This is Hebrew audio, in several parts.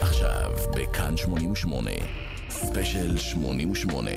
עכשיו בכאן 88, ספיישל 88.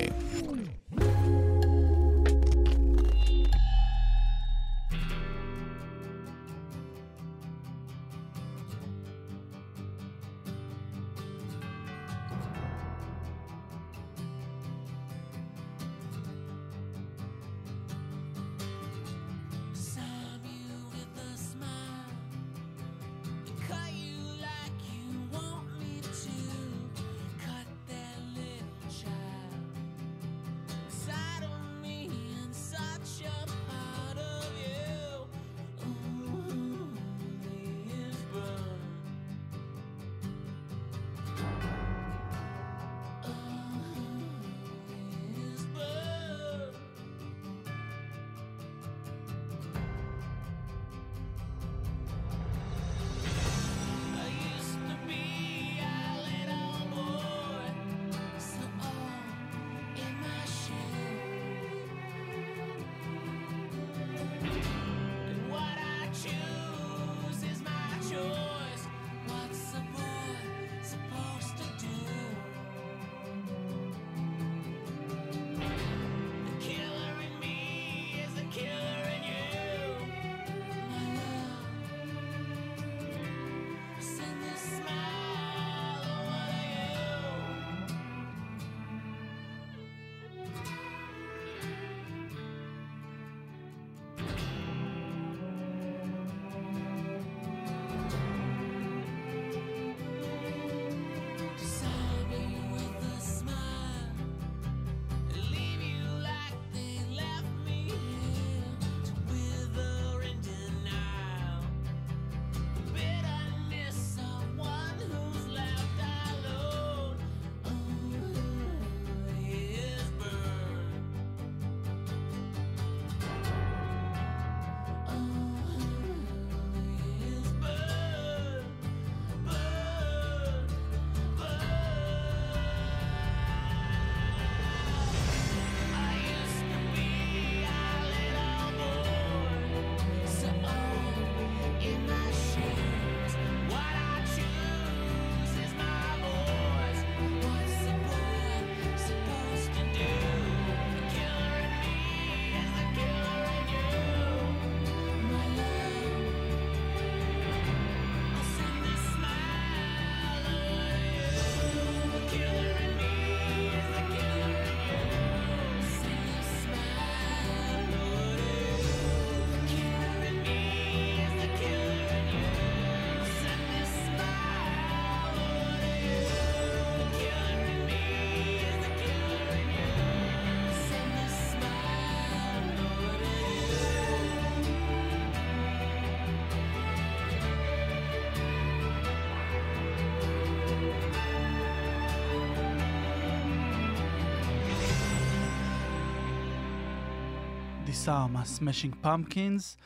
Disarm, ה Smashing Pumpkins.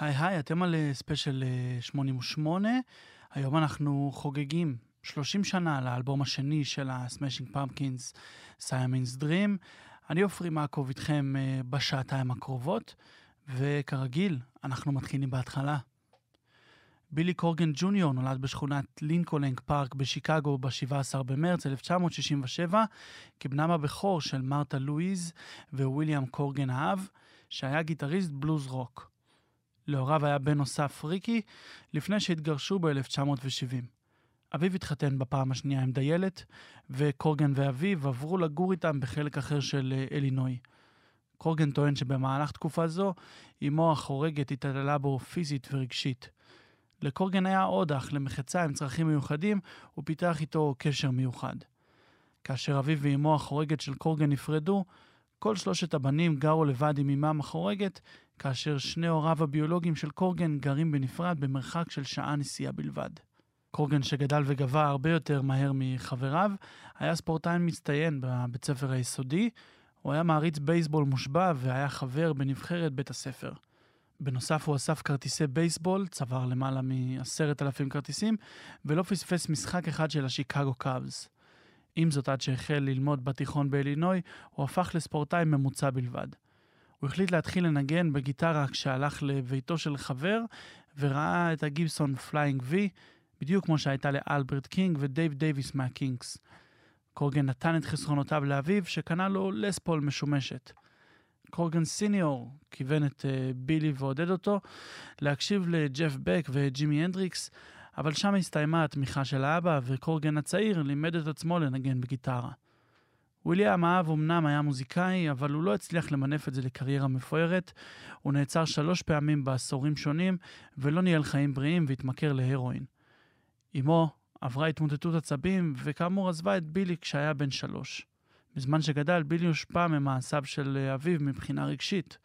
היי היי, אתם על אה, ספיישל אה, 88. היום אנחנו חוגגים 30 שנה לאלבום השני של ה Smashing Pumpkins, Siamese Dream. אני עופרי מעקוב איתכם אה, בשעתיים הקרובות, וכרגיל, אנחנו מתחילים בהתחלה. בילי קורגן ג'וניור נולד בשכונת לינקולן פארק בשיקגו ב-17 במרץ 1967 כבנם הבכור של מרתה לואיז וויליאם קורגן האב, שהיה גיטריסט בלוז רוק. להוריו היה בן נוסף ריקי, לפני שהתגרשו ב-1970. אביו התחתן בפעם השנייה עם דיילת, וקורגן ואביו עברו לגור איתם בחלק אחר של אה, אלינוי. קורגן טוען שבמהלך תקופה זו, אמו החורגת התעללה בו פיזית ורגשית. לקורגן היה עוד אח למחצה עם צרכים מיוחדים, הוא פיתח איתו קשר מיוחד. כאשר אביו ואמו החורגת של קורגן נפרדו, כל שלושת הבנים גרו לבד עם אמם החורגת, כאשר שני הוריו הביולוגיים של קורגן גרים בנפרד במרחק של שעה נסיעה בלבד. קורגן שגדל וגבה הרבה יותר מהר מחבריו, היה ספורטאי מצטיין בבית ספר היסודי, הוא היה מעריץ בייסבול מושבע והיה חבר בנבחרת בית הספר. בנוסף הוא אסף כרטיסי בייסבול, צבר למעלה מעשרת אלפים כרטיסים, ולא פספס משחק אחד של השיקגו Cubs. עם זאת, עד שהחל ללמוד בתיכון באלינוי, הוא הפך לספורטאי ממוצע בלבד. הוא החליט להתחיל לנגן בגיטרה כשהלך לביתו של חבר, וראה את ה Gibson Flying V, בדיוק כמו שהייתה לאלברט קינג ודייב דייוויס מה Kinks. קורגן נתן את חסכונותיו לאביו, שקנה לו Les Paul משומשת. קורגן סיניור כיוון את uh, בילי ועודד אותו להקשיב לג'ף בק וג'ימי הנדריקס, אבל שם הסתיימה התמיכה של האבא, וקורגן הצעיר לימד את עצמו לנגן בגיטרה. וויליאם האב אמנם היה מוזיקאי, אבל הוא לא הצליח למנף את זה לקריירה מפוארת. הוא נעצר שלוש פעמים בעשורים שונים, ולא ניהל חיים בריאים והתמכר להרואין. אמו עברה התמוטטות עצבים, וכאמור עזבה את בילי כשהיה בן שלוש. בזמן שגדל, בילי הושפע ממעשיו של אביו מבחינה רגשית.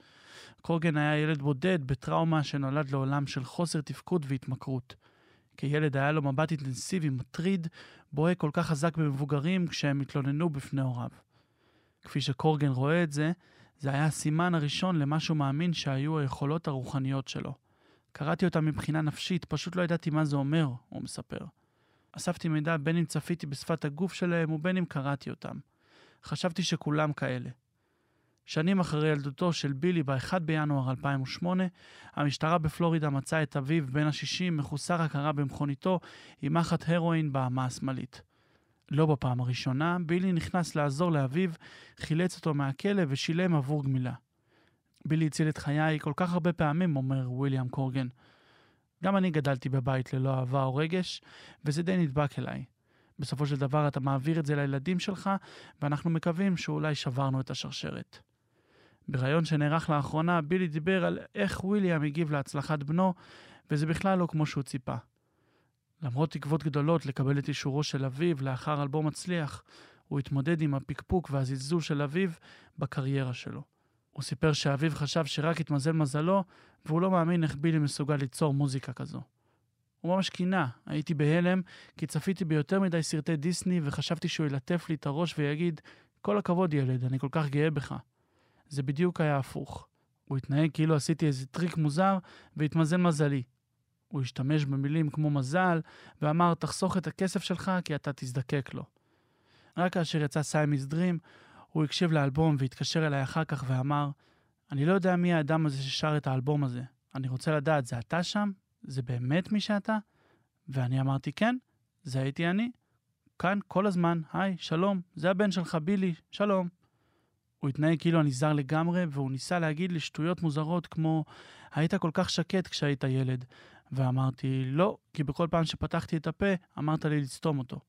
קורגן היה ילד בודד בטראומה שנולד לעולם של חוסר תפקוד והתמכרות. כילד היה לו מבט אינטנסיבי, מטריד, בוהה כל כך חזק במבוגרים כשהם התלוננו בפני הוריו. כפי שקורגן רואה את זה, זה היה הסימן הראשון למה שהוא מאמין שהיו היכולות הרוחניות שלו. קראתי אותם מבחינה נפשית, פשוט לא ידעתי מה זה אומר, הוא מספר. אספתי מידע בין אם צפיתי בשפת הגוף שלהם ובין אם קראתי אותם. חשבתי שכולם כאלה. שנים אחרי ילדותו של בילי ב-1 בינואר 2008, המשטרה בפלורידה מצאה את אביו בן ה-60 מחוסר הכרה במכוניתו עם מחט הרואין באמה השמאלית. לא בפעם הראשונה, בילי נכנס לעזור לאביו, חילץ אותו מהכלא ושילם עבור גמילה. בילי הציל את חיי כל כך הרבה פעמים, אומר וויליאם קורגן. גם אני גדלתי בבית ללא אהבה או רגש, וזה די נדבק אליי. בסופו של דבר אתה מעביר את זה לילדים שלך, ואנחנו מקווים שאולי שברנו את השרשרת. בריאיון שנערך לאחרונה, בילי דיבר על איך וויליאם הגיב להצלחת בנו, וזה בכלל לא כמו שהוא ציפה. למרות תקוות גדולות לקבל את אישורו של אביו לאחר אלבום מצליח, הוא התמודד עם הפקפוק והזלזול של אביו בקריירה שלו. הוא סיפר שאביו חשב שרק התמזל מזלו, והוא לא מאמין איך בילי מסוגל ליצור מוזיקה כזו. הוא ממש קינה, הייתי בהלם, כי צפיתי ביותר מדי סרטי דיסני וחשבתי שהוא ילטף לי את הראש ויגיד, כל הכבוד ילד, אני כל כך גאה בך. זה בדיוק היה הפוך. הוא התנהג כאילו עשיתי איזה טריק מוזר והתמזל מזלי. הוא השתמש במילים כמו מזל, ואמר, תחסוך את הכסף שלך כי אתה תזדקק לו. רק כאשר יצא Siamese Dream, הוא הקשיב לאלבום והתקשר אליי אחר כך ואמר, אני לא יודע מי האדם הזה ששר את האלבום הזה. אני רוצה לדעת, זה אתה שם? זה באמת מי שאתה? ואני אמרתי, כן, זה הייתי אני. כאן כל הזמן, היי, שלום, זה הבן שלך, בילי, שלום. הוא התנהג כאילו אני זר לגמרי, והוא ניסה להגיד לי שטויות מוזרות כמו, היית כל כך שקט כשהיית ילד. ואמרתי, לא, כי בכל פעם שפתחתי את הפה, אמרת לי לסתום אותו.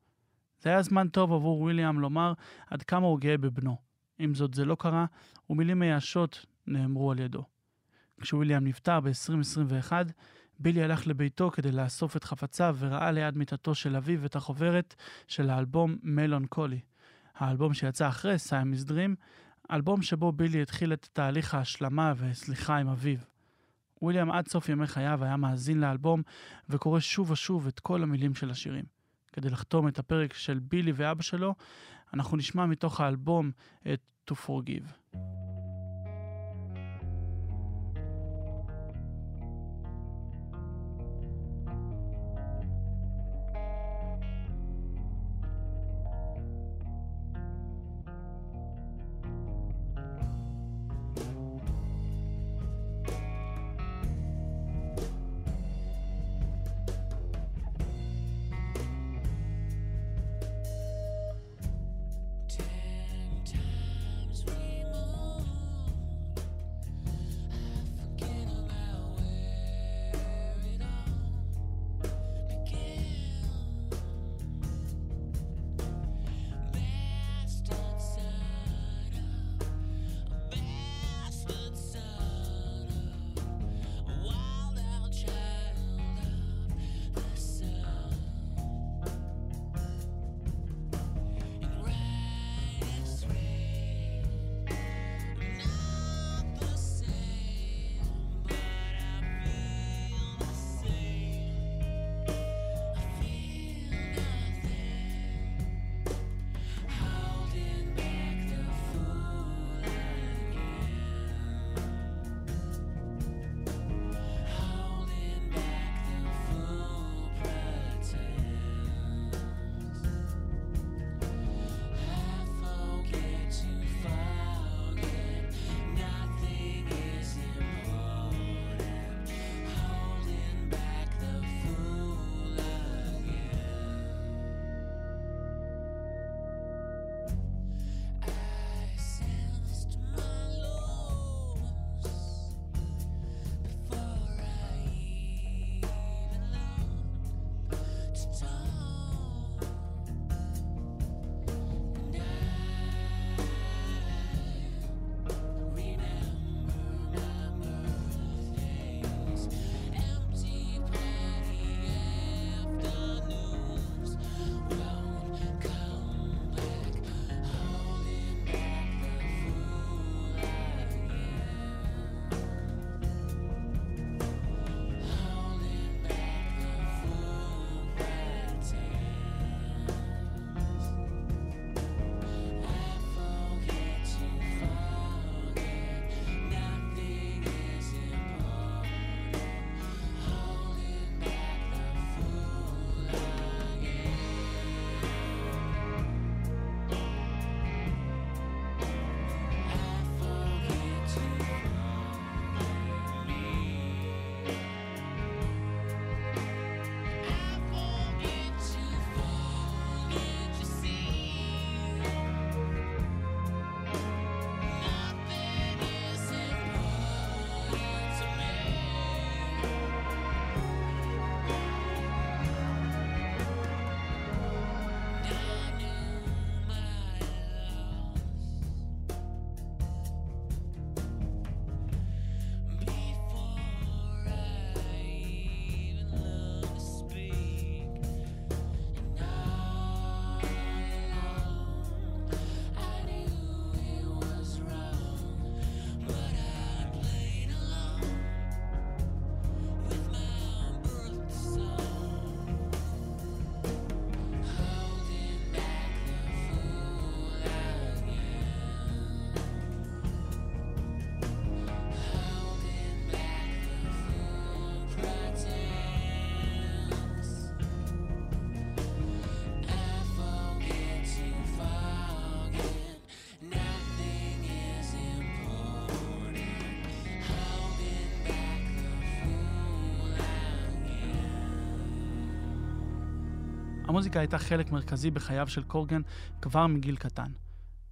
זה היה זמן טוב עבור וויליאם לומר עד כמה הוא גאה בבנו. עם זאת, זה לא קרה, ומילים מייאשות נאמרו על ידו. כשוויליאם נפטר ב-2021, בילי הלך לביתו כדי לאסוף את חפציו וראה ליד מיטתו של אביו את החוברת של האלבום מלון קולי. האלבום שיצא אחרי סיימיס דרים, אלבום שבו בילי התחיל את תהליך ההשלמה וסליחה עם אביו. וויליאם עד סוף ימי חייו היה מאזין לאלבום וקורא שוב ושוב את כל המילים של השירים. כדי לחתום את הפרק של בילי ואבא שלו, אנחנו נשמע מתוך האלבום את To Forgive. המוזיקה הייתה חלק מרכזי בחייו של קורגן כבר מגיל קטן.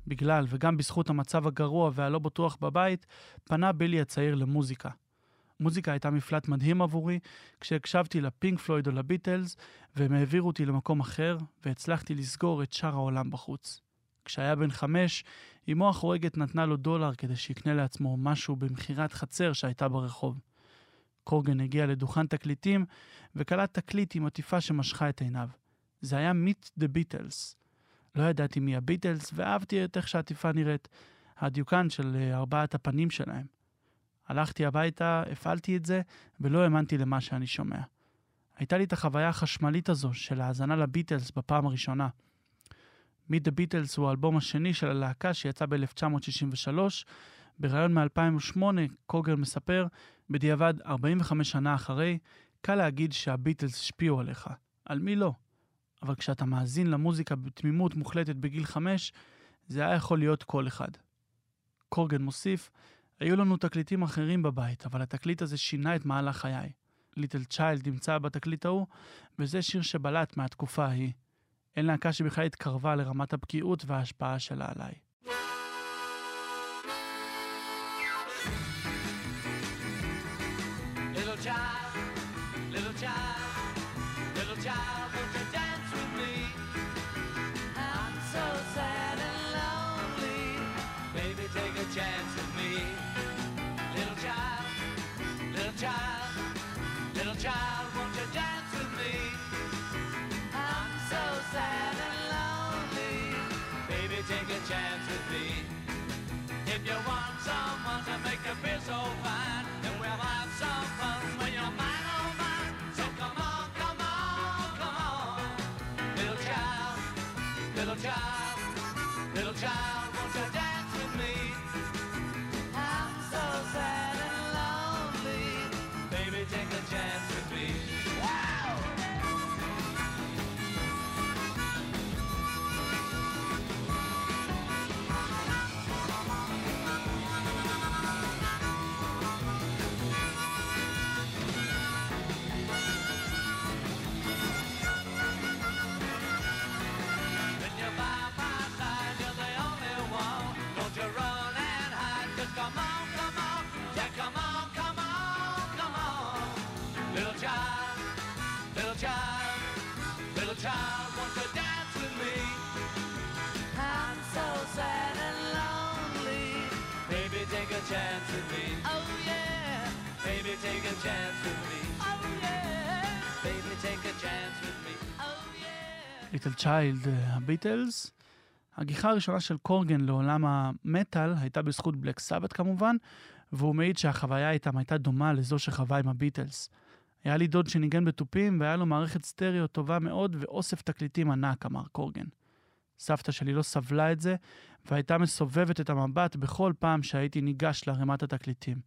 בגלל וגם בזכות המצב הגרוע והלא בטוח בבית, פנה בילי הצעיר למוזיקה. מוזיקה הייתה מפלט מדהים עבורי, כשהקשבתי לפינק פלויד או לביטלס, והם העבירו אותי למקום אחר, והצלחתי לסגור את שאר העולם בחוץ. כשהיה בן חמש, אמו החורגת נתנה לו דולר כדי שיקנה לעצמו משהו במכירת חצר שהייתה ברחוב. קורגן הגיע לדוכן תקליטים, וקלט תקליט עם עטיפה שמשכה את עיניו. זה היה מיט דה ביטלס. לא ידעתי מי הביטלס, ואהבתי את איך שהעטיפה נראית, הדיוקן של אה, ארבעת הפנים שלהם. הלכתי הביתה, הפעלתי את זה, ולא האמנתי למה שאני שומע. הייתה לי את החוויה החשמלית הזו של האזנה לביטלס בפעם הראשונה. Meet the Beatles הוא האלבום השני של הלהקה שיצא ב-1963. בריאיון מ-2008, קוגר מספר, בדיעבד 45 שנה אחרי, קל להגיד שהביטלס השפיעו עליך. על מי לא? אבל כשאתה מאזין למוזיקה בתמימות מוחלטת בגיל חמש, זה היה יכול להיות כל אחד. קורגן מוסיף, היו לנו תקליטים אחרים בבית, אבל התקליט הזה שינה את מהלך חיי. ליטל צ'יילד נמצא בתקליט ההוא, וזה שיר שבלט מהתקופה ההיא. אין להקה שבכלל התקרבה לרמת הבקיאות וההשפעה שלה עליי. Chance with me. Oh yeah. Baby, take a chance with me. Oh yeah. Baby, take a chance with me. Oh yeah. Little Child, הביטלס. הגיחה הראשונה של קורגן לעולם המטאל הייתה בזכות Black Sabbath כמובן, והוא מעיד שהחוויה איתם הייתה דומה לזו שחווה עם הביטלס. היה לי דוד שניגן בתופים והיה לו מערכת סטריאו טובה מאוד ואוסף תקליטים ענק, אמר קורגן. סבתא שלי לא סבלה את זה, והייתה מסובבת את המבט בכל פעם שהייתי ניגש לערימת התקליטים.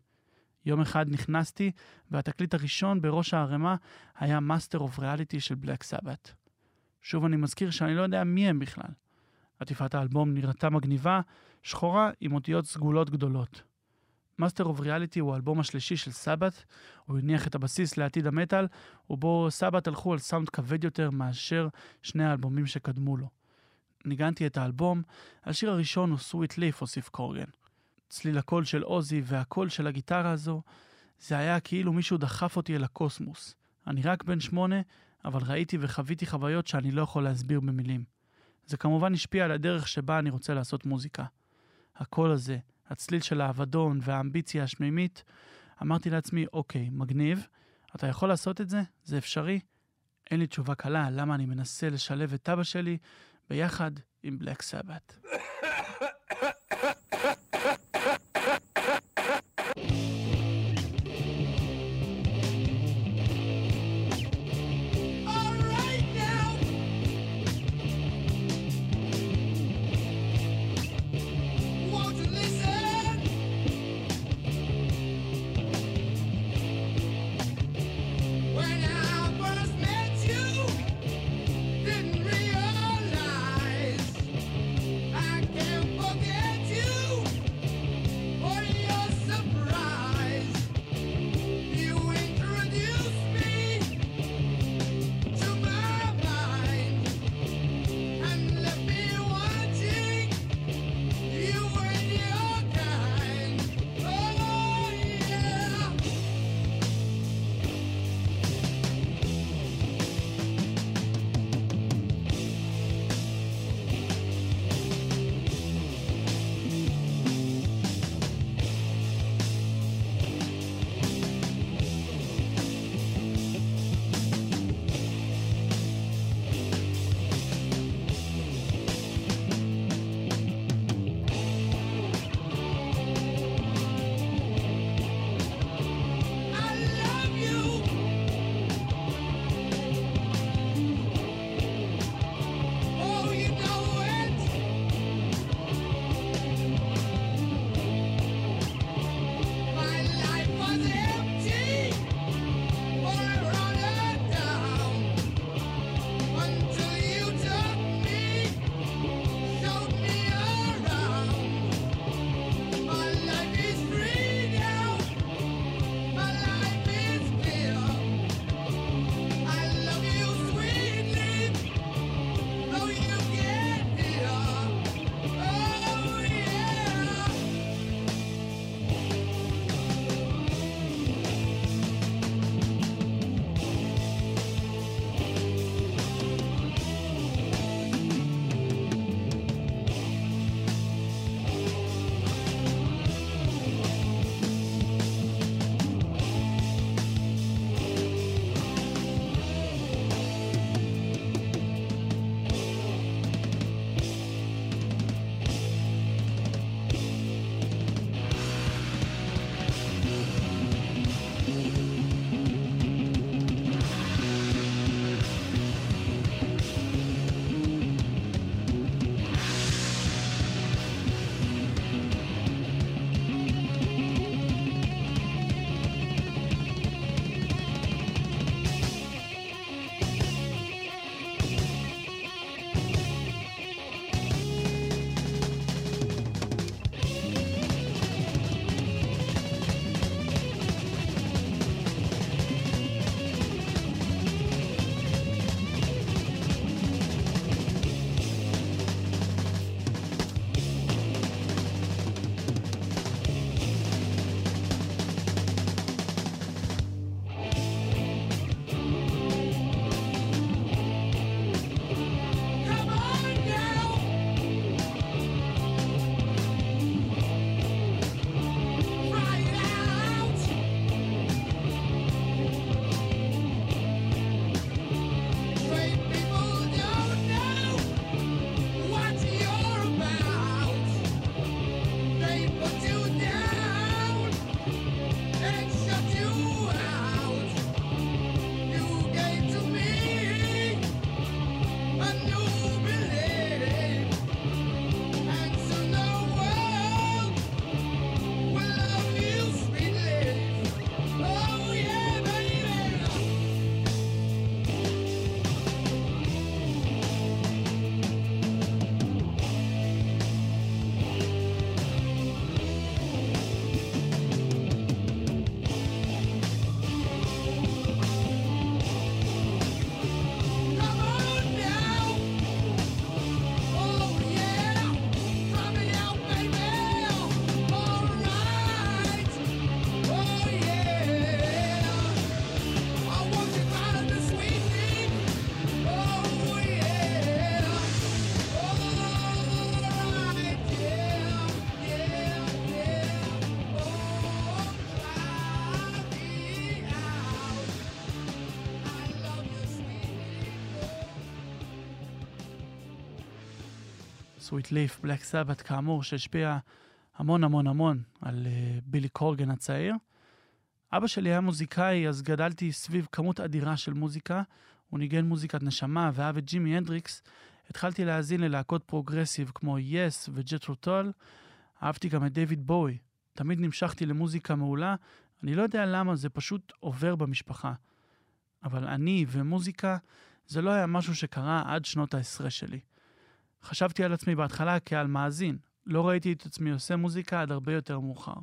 יום אחד נכנסתי, והתקליט הראשון בראש הערימה היה Master of Reality של Black Sabbath. שוב אני מזכיר שאני לא יודע מי הם בכלל. עטיפת האלבום נראתה מגניבה, שחורה עם אותיות סגולות גדולות. Master of Reality הוא האלבום השלישי של Sabbath, הוא הניח את הבסיס לעתיד המטאל, ובו Sabbath הלכו על סאונד כבד יותר מאשר שני האלבומים שקדמו לו. ניגנתי את האלבום, השיר הראשון הוא סוויט ליף, הוסיף קורגן. צליל הקול של עוזי והקול של הגיטרה הזו, זה היה כאילו מישהו דחף אותי אל הקוסמוס. אני רק בן שמונה, אבל ראיתי וחוויתי חוויות שאני לא יכול להסביר במילים. זה כמובן השפיע על הדרך שבה אני רוצה לעשות מוזיקה. הקול הזה, הצליל של האבדון והאמביציה השמימית, אמרתי לעצמי, אוקיי, מגניב, אתה יכול לעשות את זה? זה אפשרי? אין לי תשובה קלה למה אני מנסה לשלב את אבא שלי ביחד עם בלק סבת. Sweet Leaf, Black Sabbath, כאמור, שהשפיע המון המון המון על uh, בילי קורגן הצעיר. אבא שלי היה מוזיקאי, אז גדלתי סביב כמות אדירה של מוזיקה. הוא ניגן מוזיקת נשמה ואהב את ג'ימי הנדריקס. התחלתי להאזין ללהקות progressive כמו Yes ו Jethro Tull. אהבתי גם את דיוויד בואי. תמיד נמשכתי למוזיקה מעולה. אני לא יודע למה, זה פשוט עובר במשפחה. אבל אני ומוזיקה, זה לא היה משהו שקרה עד שנות העשרה שלי. חשבתי על עצמי בהתחלה כעל מאזין. לא ראיתי את עצמי עושה מוזיקה עד הרבה יותר מאוחר.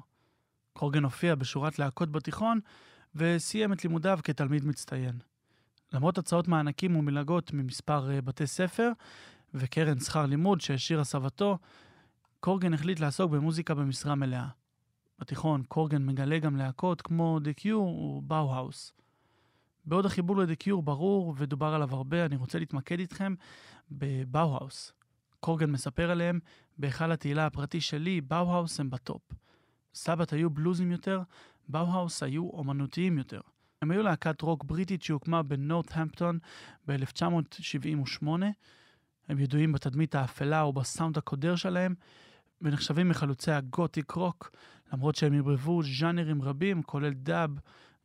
קורגן הופיע בשורת להקות בתיכון, וסיים את לימודיו כתלמיד מצטיין. למרות הצעות מענקים ומלגות ממספר אה, בתי ספר וקרן שכר לימוד שהשאירה סבתו, קורגן החליט לעסוק במוזיקה במשרה מלאה. בתיכון קורגן מגלה גם להקות כמו The Cure ובאו-האוס. בעוד החיבור ל-The Cure ברור ודובר עליו הרבה, אני רוצה להתמקד איתכם בבאו-האוס. קורגן מספר עליהם, בהיכל התהילה הפרטי שלי, באו-האוס הם בטופ. Sabbath היו בלוזים יותר, באו-האוס היו אומנותיים יותר. הם היו להקת רוק בריטית שהוקמה בנורת'המפטון ב-1978. הם ידועים בתדמית האפלה או בסאונד הקודר שלהם, ונחשבים מחלוצי ה gothic rock, למרות שהם ערבבו ז'אנרים רבים, כולל דאב,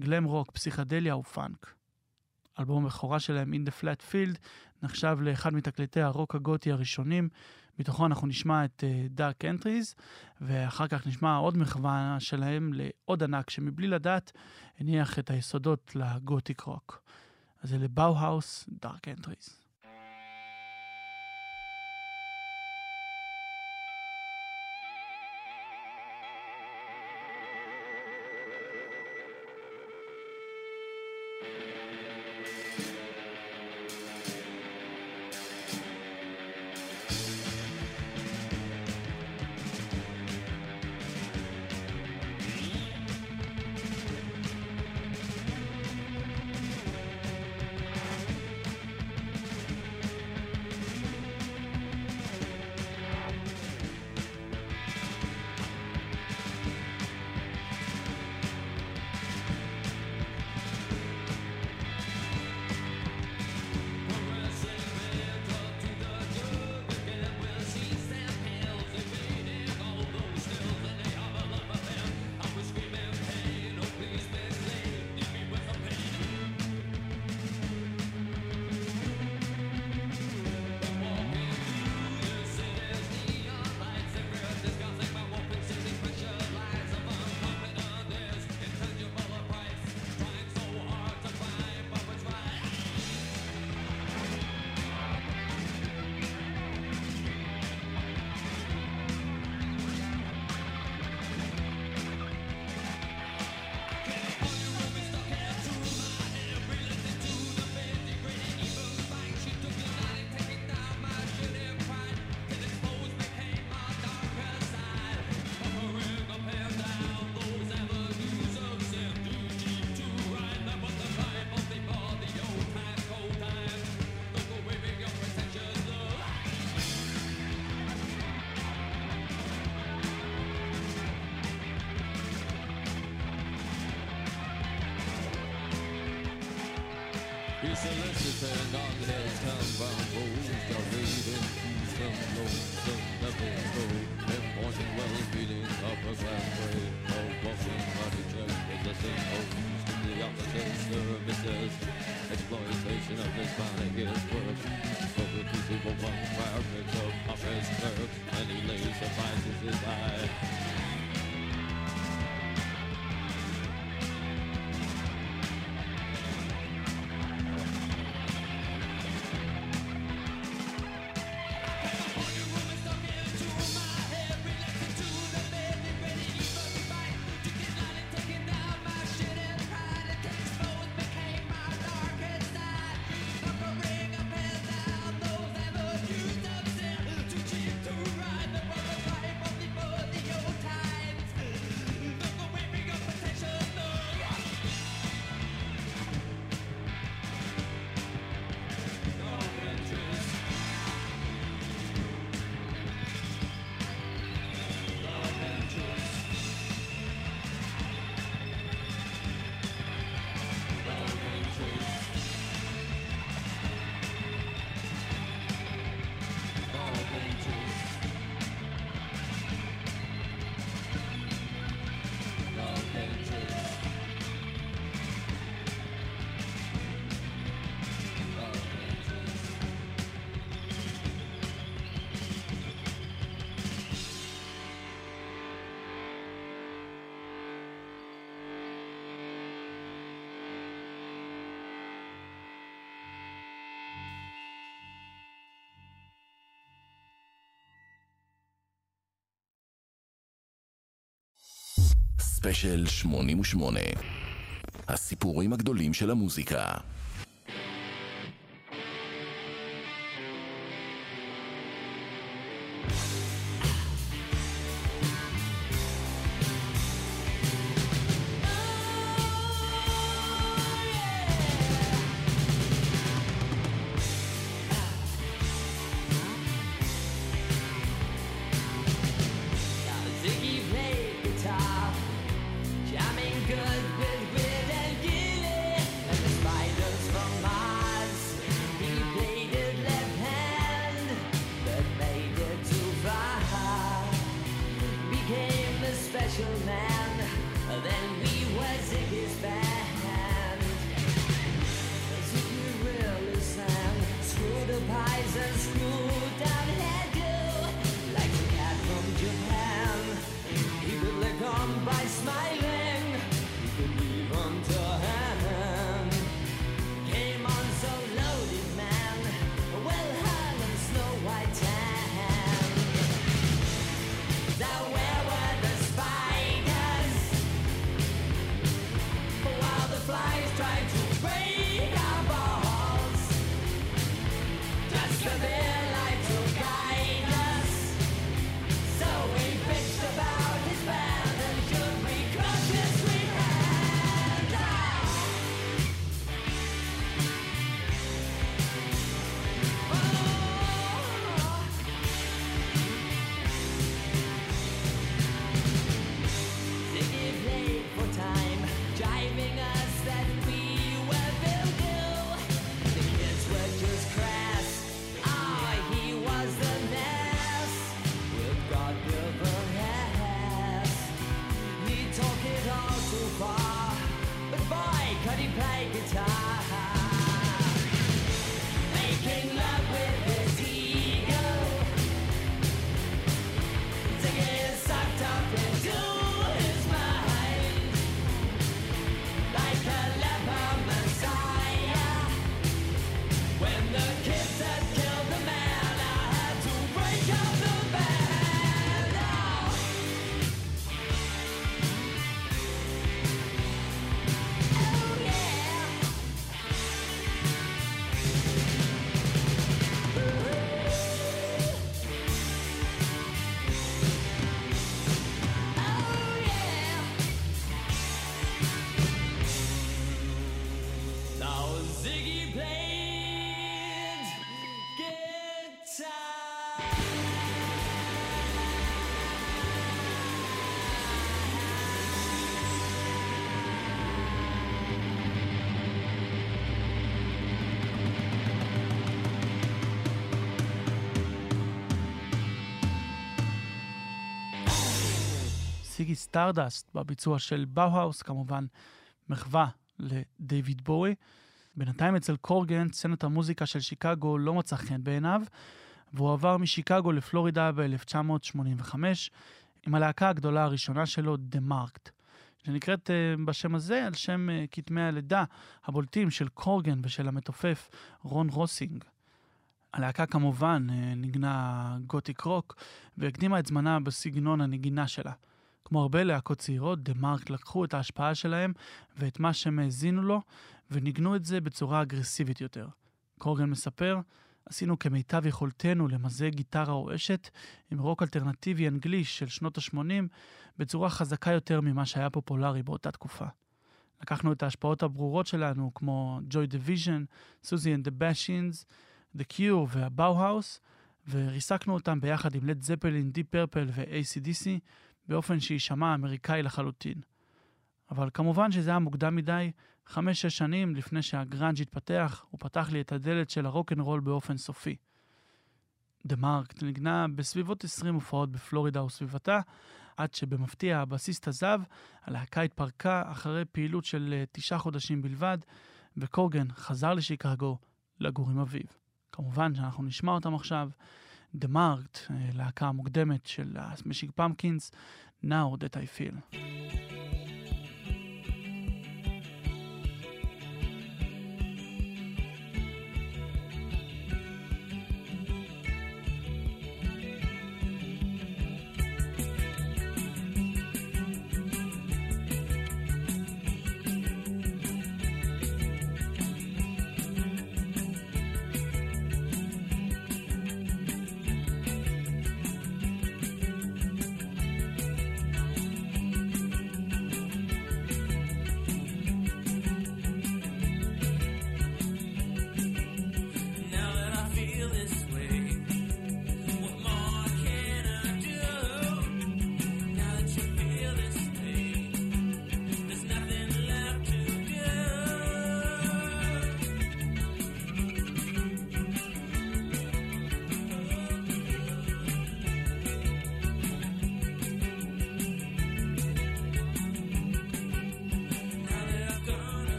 גלם רוק, פסיכדליה ופאנק. אלבום הבכורה שלהם, In the Flat Field, נחשב לאחד מתקליטי הרוק הגותי הראשונים. מתוכו אנחנו נשמע את uh, Dark Entries, ואחר כך נשמע עוד מחווה שלהם לעוד ענק, שמבלי לדעת הניח את היסודות ל gothic rock. אז זה ל Bauhaus, Dark Entries. ספיישל 88. הסיפורים הגדולים של המוזיקה. Ziggy Stardust בביצוע של באו-האוס, כמובן מחווה לדייוויד בואי. בינתיים אצל קורגן, סצנת המוזיקה של שיקגו לא מצא חן בעיניו, והוא עבר משיקגו לפלורידה ב-1985 עם הלהקה הגדולה הראשונה שלו, The Marked, שנקראת uh, בשם הזה על שם uh, כתמי הלידה הבולטים של קורגן ושל המתופף רון רוסינג. הלהקה כמובן אה, ניגנה gothic rock והקדימה את זמנה בסגנון הנגינה שלה. כמו הרבה להקות צעירות, The Marked לקחו את ההשפעה שלהם ואת מה שהם האזינו לו וניגנו את זה בצורה אגרסיבית יותר. קורגן מספר, עשינו כמיטב יכולתנו למזג גיטרה רועשת עם רוק אלטרנטיבי אנגלי של שנות ה-80 בצורה חזקה יותר ממה שהיה פופולרי באותה תקופה. לקחנו את ההשפעות הברורות שלנו, כמו Joy Division, Siouxsie and the Banshees, The Cure והבאו-האוס, וריסקנו אותם ביחד עם לד זפלין, די פרפל ו-ACDC, באופן שיישמע אמריקאי לחלוטין. אבל כמובן שזה היה מוקדם מדי, חמש-שש שנים לפני שהגראנג' התפתח, הוא פתח לי את הדלת של הרוקנרול באופן סופי. דה מרק נגנה בסביבות 20 הופעות בפלורידה וסביבתה, עד שבמפתיע הבסיסט עזב, הלהקה התפרקה אחרי פעילות של אה, תשעה חודשים בלבד, וקורגן חזר לשיקגו לגור עם אביו. כמובן שאנחנו נשמע אותם עכשיו. The Marked, להקה המוקדמת של ה Smashing Pumpkins, Now That I Feel.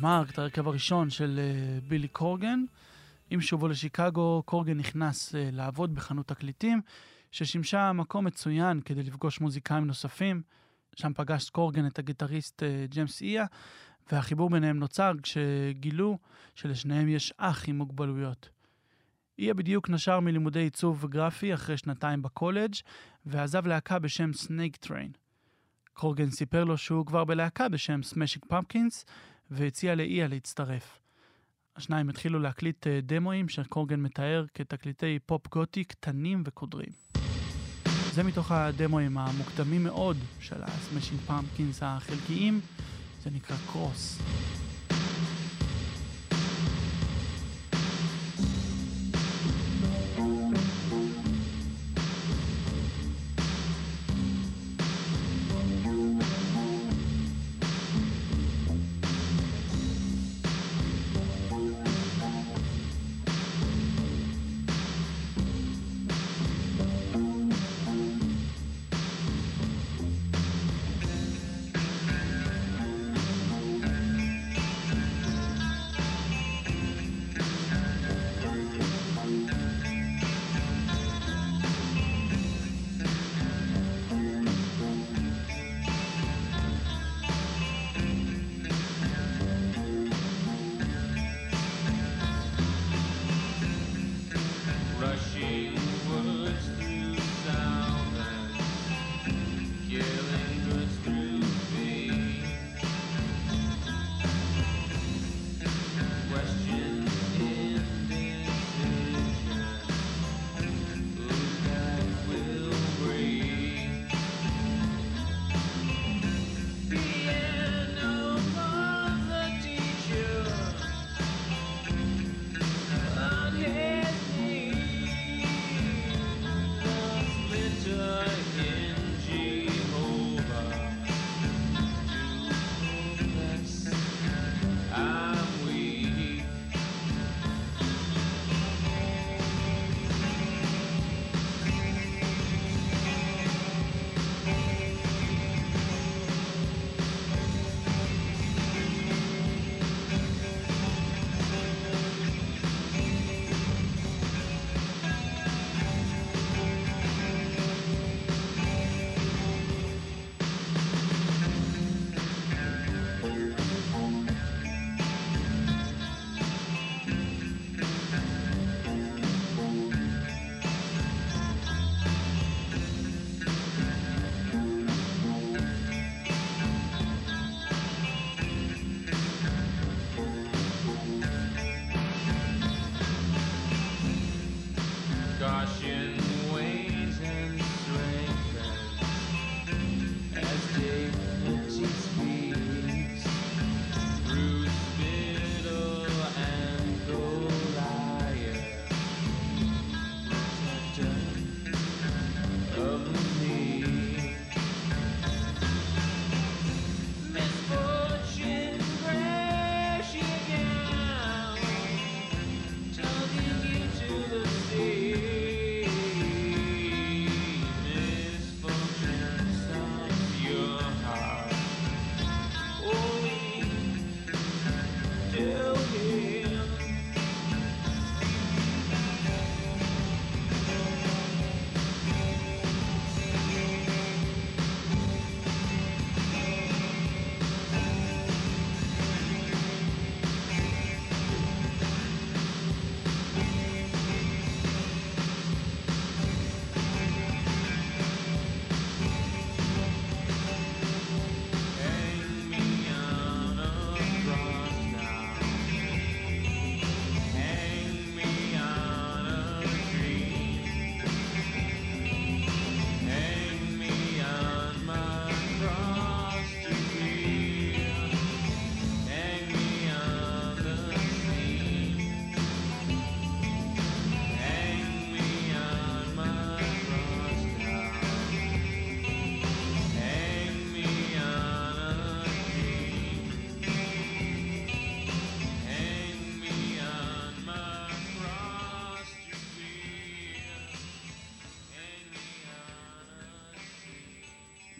The Marked, ההרכב הראשון של אה, בילי קורגן. עם שובו לשיקגו, קורגן נכנס אה, לעבוד בחנות תקליטים, ששימשה מקום מצוין כדי לפגוש מוזיקאים נוספים. שם פגש קורגן את הגיטריסט אה, ג'יימס איה, והחיבור ביניהם נוצר כשגילו שלשניהם יש אח עם מוגבלויות. איה בדיוק נשר מלימודי עיצוב גרפי אחרי שנתיים בקולג' ועזב להקה בשם Snake Train. קורגן סיפר לו שהוא כבר בלהקה בשם Smashing Pumpkins, והציע לאיה להצטרף. השניים התחילו להקליט אה, דמואים שקורגן מתאר כתקליטי פופ גותי קטנים וקודרים. זה מתוך הדמואים המוקדמים מאוד של ה Smashing Pumpkins החלקיים, זה נקרא Cross.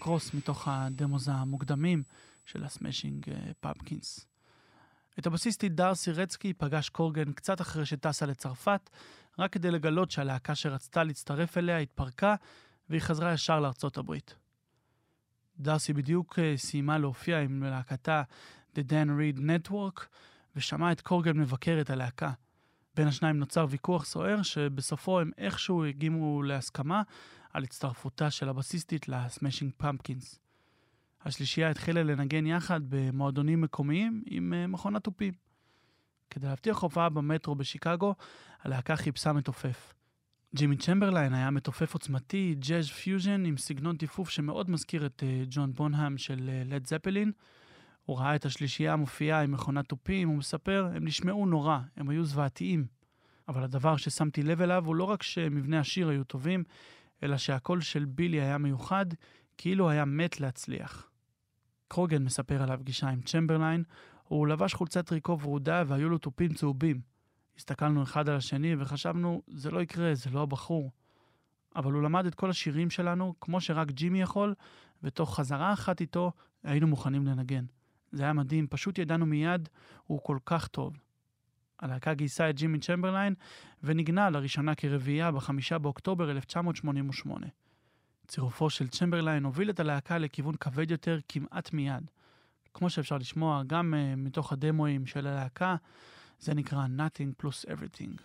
Cross מתוך ה demos המוקדמים של ה Smashing Pumpkins. את הבסיסטית דארסי רצקי פגש קורגן קצת אחרי שטסה לצרפת, רק כדי לגלות שהלהקה שרצתה להצטרף אליה התפרקה, והיא חזרה ישר לארצות הברית. דארסי בדיוק אה, סיימה להופיע עם להקתה The Dan Reed Network, ושמעה את קורגן מבקר את הלהקה. בין השניים נוצר ויכוח סוער, שבסופו הם איכשהו הגיעו להסכמה על הצטרפותה של הבסיסטית לסמאשינג פמפקינס. השלישייה התחילה לנגן יחד במועדונים מקומיים עם אה, מכונת תופים. כדי להבטיח הופעה במטרו בשיקגו, הלהקה חיפשה מתופף. ג'ימי צ'מברליין היה מתופף עוצמתי, ג'אז פיוז'ן עם סגנון טיפוף שמאוד מזכיר את אה, ג'ון בונהם של לד זפלין. הוא ראה את השלישייה מופיעה עם מכונת תופים, הוא מספר, הם נשמעו נורא, הם היו זוועתיים. אבל הדבר ששמתי לב אליו הוא לא רק שמבנה השיר היו טובים, אלא שהקול של בילי היה מיוחד, כאילו היה מת להצליח. קרוגן מספר על הפגישה עם צ'מברליין, הוא לבש חולצת טריקו ורודה והיו לו תופים צהובים. הסתכלנו אחד על השני וחשבנו, זה לא יקרה, זה לא הבחור. אבל הוא למד את כל השירים שלנו, כמו שרק ג'ימי יכול, ותוך חזרה אחת איתו היינו מוכנים לנגן. זה היה מדהים, פשוט ידענו מיד, הוא כל כך טוב. הלהקה גייסה את ג'ימי צ'מברליין ונגנה לראשונה כרביעייה בחמישה באוקטובר 1988. צירופו של צ'מברליין הוביל את הלהקה לכיוון כבד יותר כמעט מיד. כמו שאפשר לשמוע גם uh, מתוך הדמואים של הלהקה, זה נקרא Nothing plus Everything.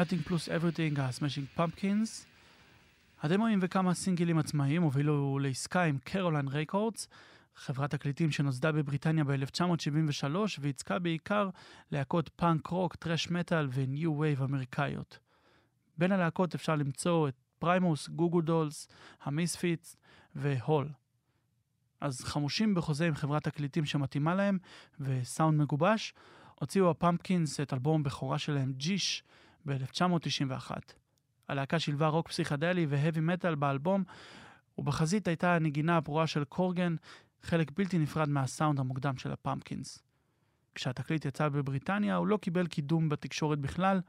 Nothing פלוס Everything, ה-Smashing Pumpkins. הדמואים וכמה סינגלים עצמאיים הובילו לעסקה עם קרוליין רייקורדס, חברת תקליטים שנוסדה בבריטניה ב-1973 וייצגה בעיקר להקות פאנק רוק, טרש מטאל וניו וייב אמריקאיות. בין הלהקות אפשר למצוא את פריימוס, גוגו דולס, המיספיטס והול. אז חמושים בחוזה עם חברת תקליטים שמתאימה להם וסאונד מגובש, הוציאו הפמפקינס את אלבום בכורה שלהם ג'יש ב-1991. הלהקה שילבה רוק פסיכדלי והאבי מטאל באלבום, ובחזית הייתה הנגינה הפרועה של קורגן, חלק בלתי נפרד מהסאונד המוקדם של הפמפקינס. כשהתקליט יצא בבריטניה, הוא לא קיבל קידום בתקשורת בכלל.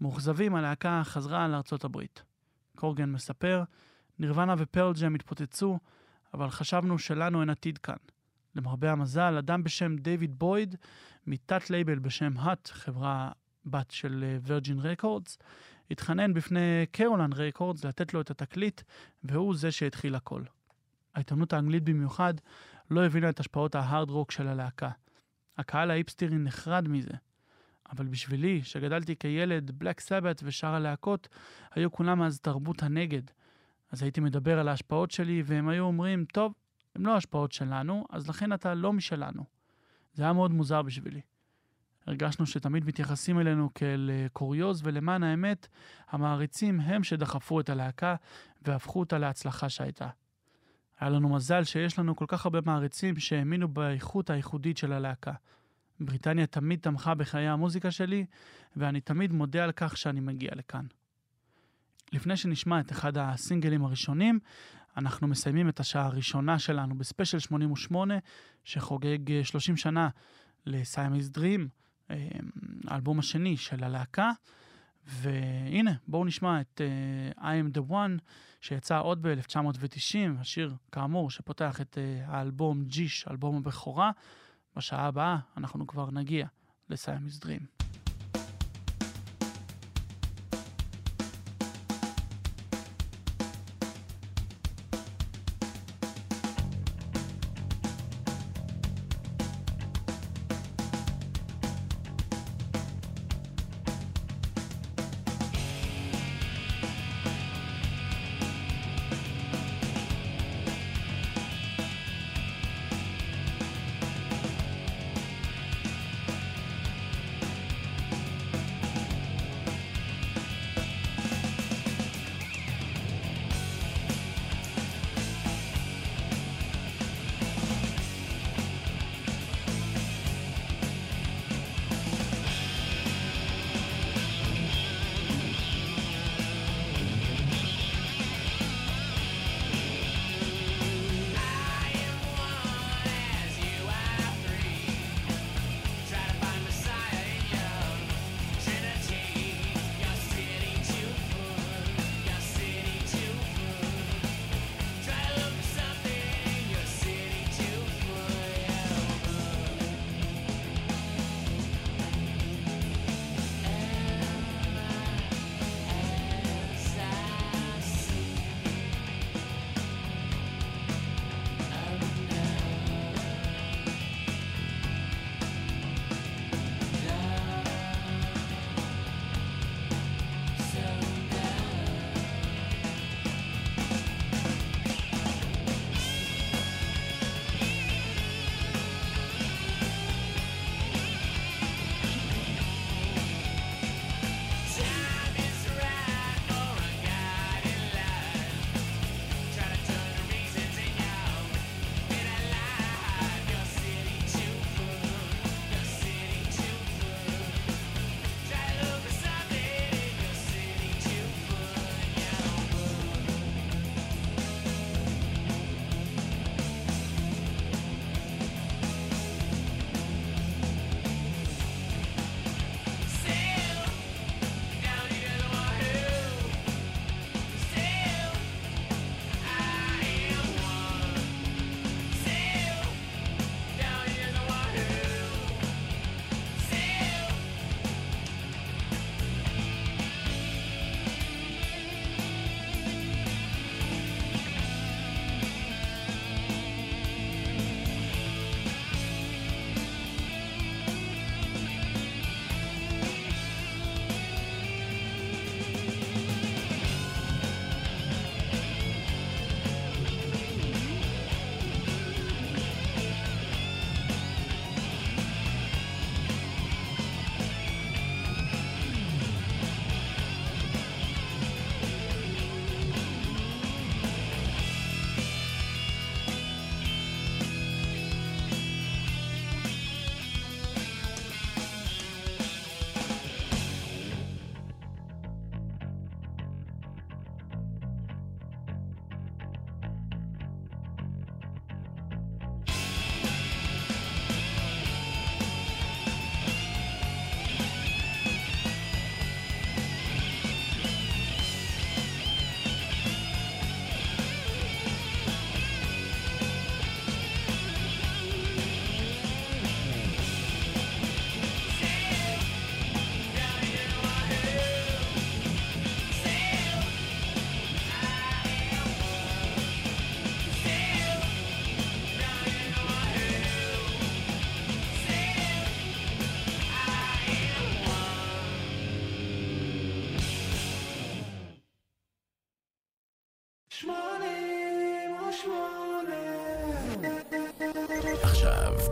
מאוכזבים, הלהקה חזרה לארצות הברית. קורגן מספר, נירוונה ופרל ג'ם התפוצצו, אבל חשבנו שלנו אין עתיד כאן. למרבה המזל, אדם בשם דיוויד בויד, מתת לייבל בשם האט, חברה בת של וירג'ין רקורדס, התחנן בפני קרוליין רקורדס לתת לו את התקליט, והוא זה שהתחיל הכל. העיתונות האנגלית במיוחד לא הבינה את השפעות ההארד רוק של הלהקה. הקהל ההיפסטרי נחרד מזה. אבל בשבילי, שגדלתי כילד, בלאק סבאת' ושאר הלהקות, היו כולם אז תרבות הנגד. אז הייתי מדבר על ההשפעות שלי, והם היו אומרים, טוב, הם לא השפעות שלנו, אז לכן אתה לא משלנו. זה היה מאוד מוזר בשבילי. הרגשנו שתמיד מתייחסים אלינו כאל אה, קוריוז, ולמען האמת, המעריצים הם שדחפו את הלהקה והפכו אותה להצלחה שהייתה. היה לנו מזל שיש לנו כל כך הרבה מעריצים שהאמינו באיכות הייחודית של הלהקה. בריטניה תמיד תמכה בחיי המוזיקה שלי, ואני תמיד מודה על כך שאני מגיע לכאן. לפני שנשמע את אחד הסינגלים הראשונים, אנחנו מסיימים את השעה הראשונה שלנו בספיישל 88, שחוגג אה, 30 שנה לסיימיז דרים, אה, האלבום השני של הלהקה. והנה, בואו נשמע את uh, I am the one, שיצא עוד ב-1990, השיר, כאמור, שפותח את uh, האלבום ג'יש, אלבום הבכורה. בשעה הבאה אנחנו כבר נגיע לסיימיז דרים.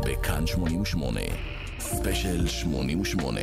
בכאן 88. ספיישל 88.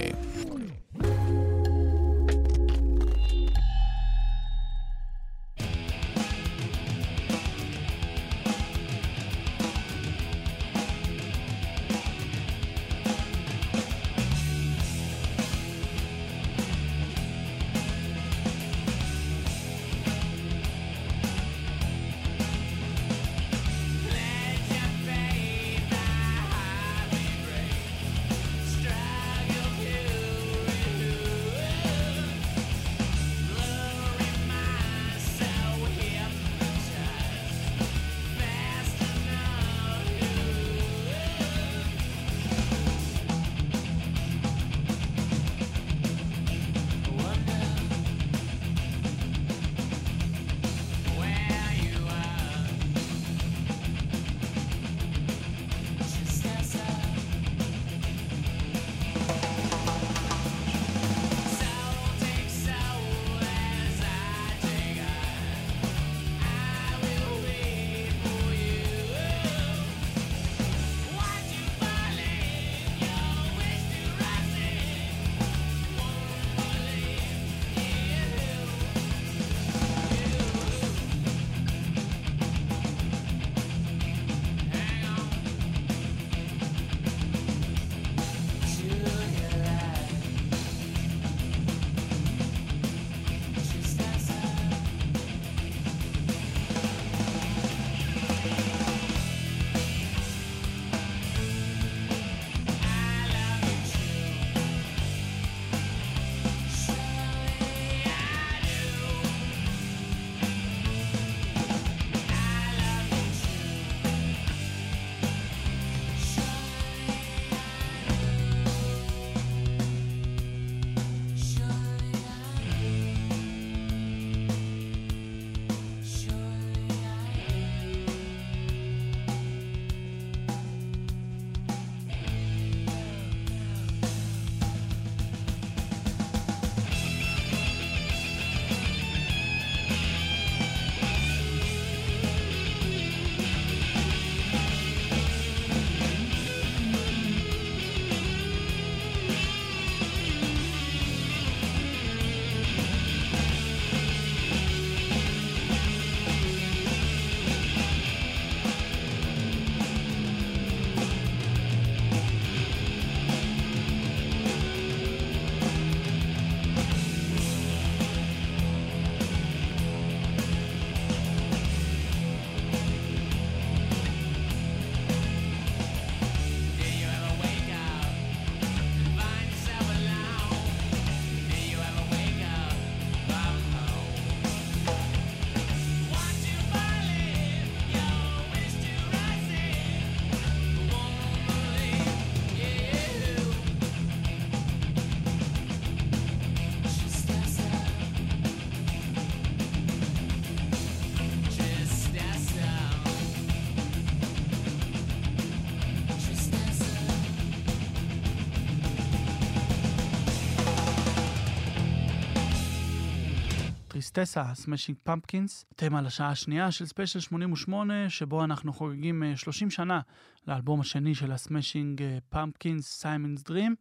טריסטסה, סמאשינג פמפקינס, תם לשעה השנייה של ספיישל 88, שבו אנחנו חוגגים אה, 30 שנה לאלבום השני של הסמאשינג פמפקינס, סיימנס דרים.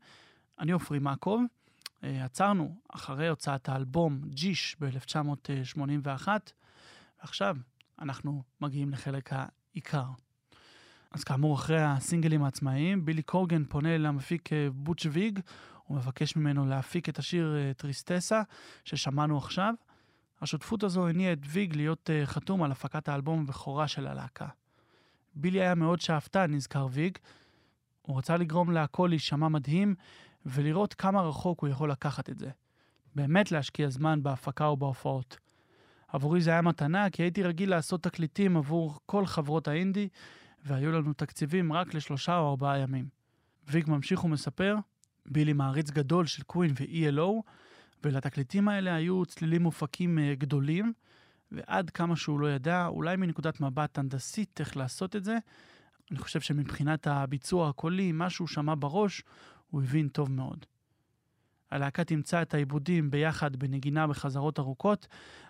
אני עופרי מקוב. אה, עצרנו אחרי הוצאת האלבום ג'יש ב-1981, ועכשיו אנחנו מגיעים לחלק העיקר. אז כאמור, אחרי הסינגלים העצמאיים, בילי קורגן פונה למפיק אה, בוטש ויג, הוא מבקש ממנו להפיק את השיר אה, טריסטסה, ששמענו עכשיו. השותפות הזו הניעה את ויג להיות אה, חתום על הפקת האלבום הבכורה של הלהקה. בילי היה מאוד שאפתן, נזכר ויג. הוא רצה לגרום להכל להישמע מדהים, ולראות כמה רחוק הוא יכול לקחת את זה. באמת להשקיע זמן בהפקה ובהופעות. עבורי זה היה מתנה, כי הייתי רגיל לעשות תקליטים עבור כל חברות האינדי, והיו לנו תקציבים רק לשלושה או ארבעה ימים. ויג ממשיך ומספר, בילי מעריץ גדול של קווין ו-ELO, ולתקליטים האלה היו צלילים מופקים אה, גדולים, ועד כמה שהוא לא ידע, אולי מנקודת מבט הנדסית איך לעשות את זה, אני חושב שמבחינת הביצוע הקולי, מה שהוא שמע בראש, הוא הבין טוב מאוד. הלהקה תמצא את העיבודים ביחד בנגינה בחזרות ארוכות,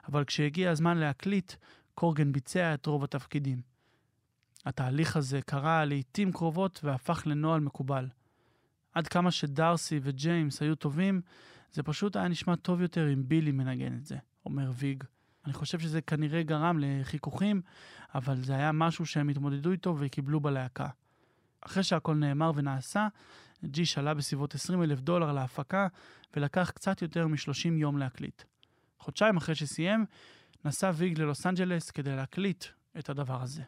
אבל כשהגיע הזמן להקליט, קורגן ביצע את רוב התפקידים. התהליך הזה קרה לעיתים קרובות והפך לנוהל מקובל. עד כמה שדארסי וג'יימס היו טובים, זה פשוט היה נשמע טוב יותר אם בילי מנגן את זה, אומר ויג. אני חושב שזה כנראה גרם לחיכוכים, אבל זה היה משהו שהם התמודדו איתו וקיבלו בלהקה. אחרי שהכל נאמר ונעשה, ג'יש עלה בסביבות 20 אלף דולר להפקה, ולקח קצת יותר מ-30 יום להקליט. חודשיים אחרי שסיים, נסע ויג ללוס אנג'לס כדי להקליט את הדבר הזה.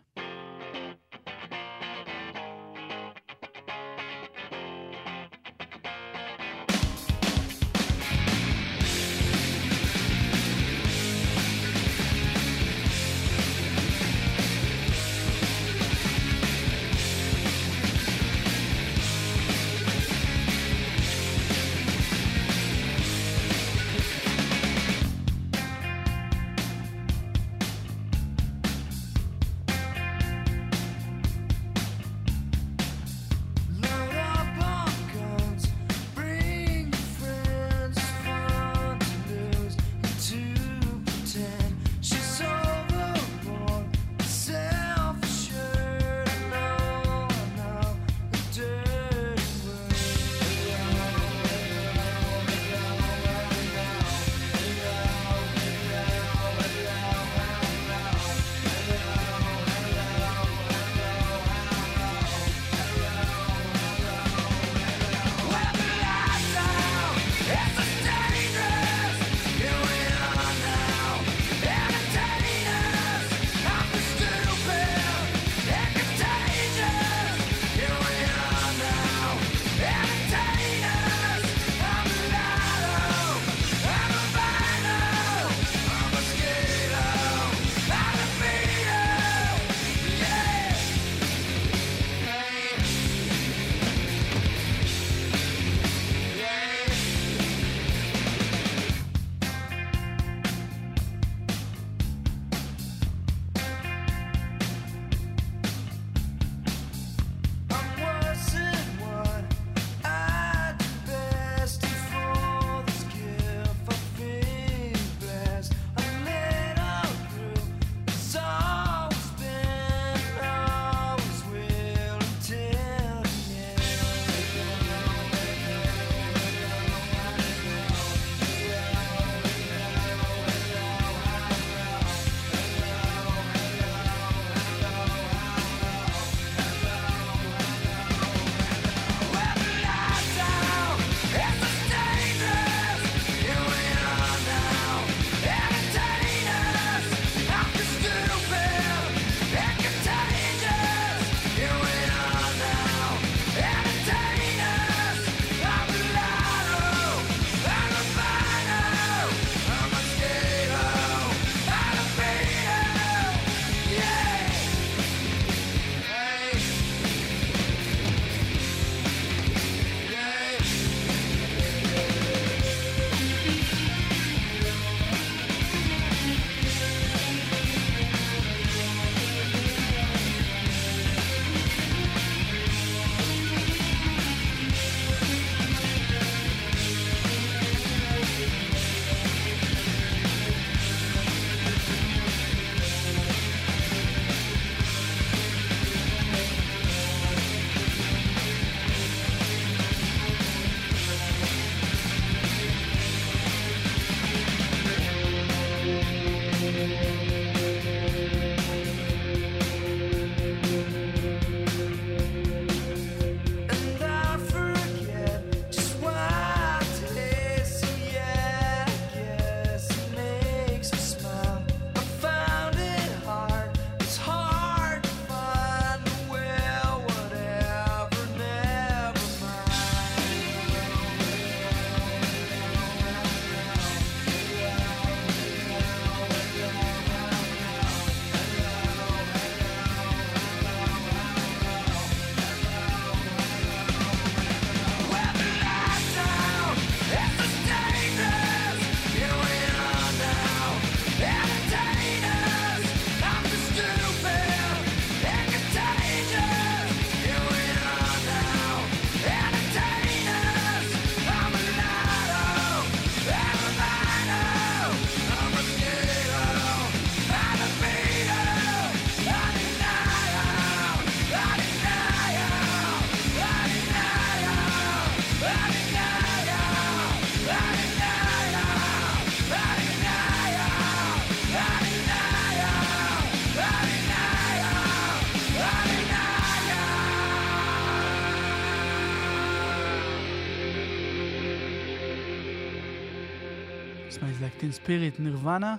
Teen Spirit, נירוונה.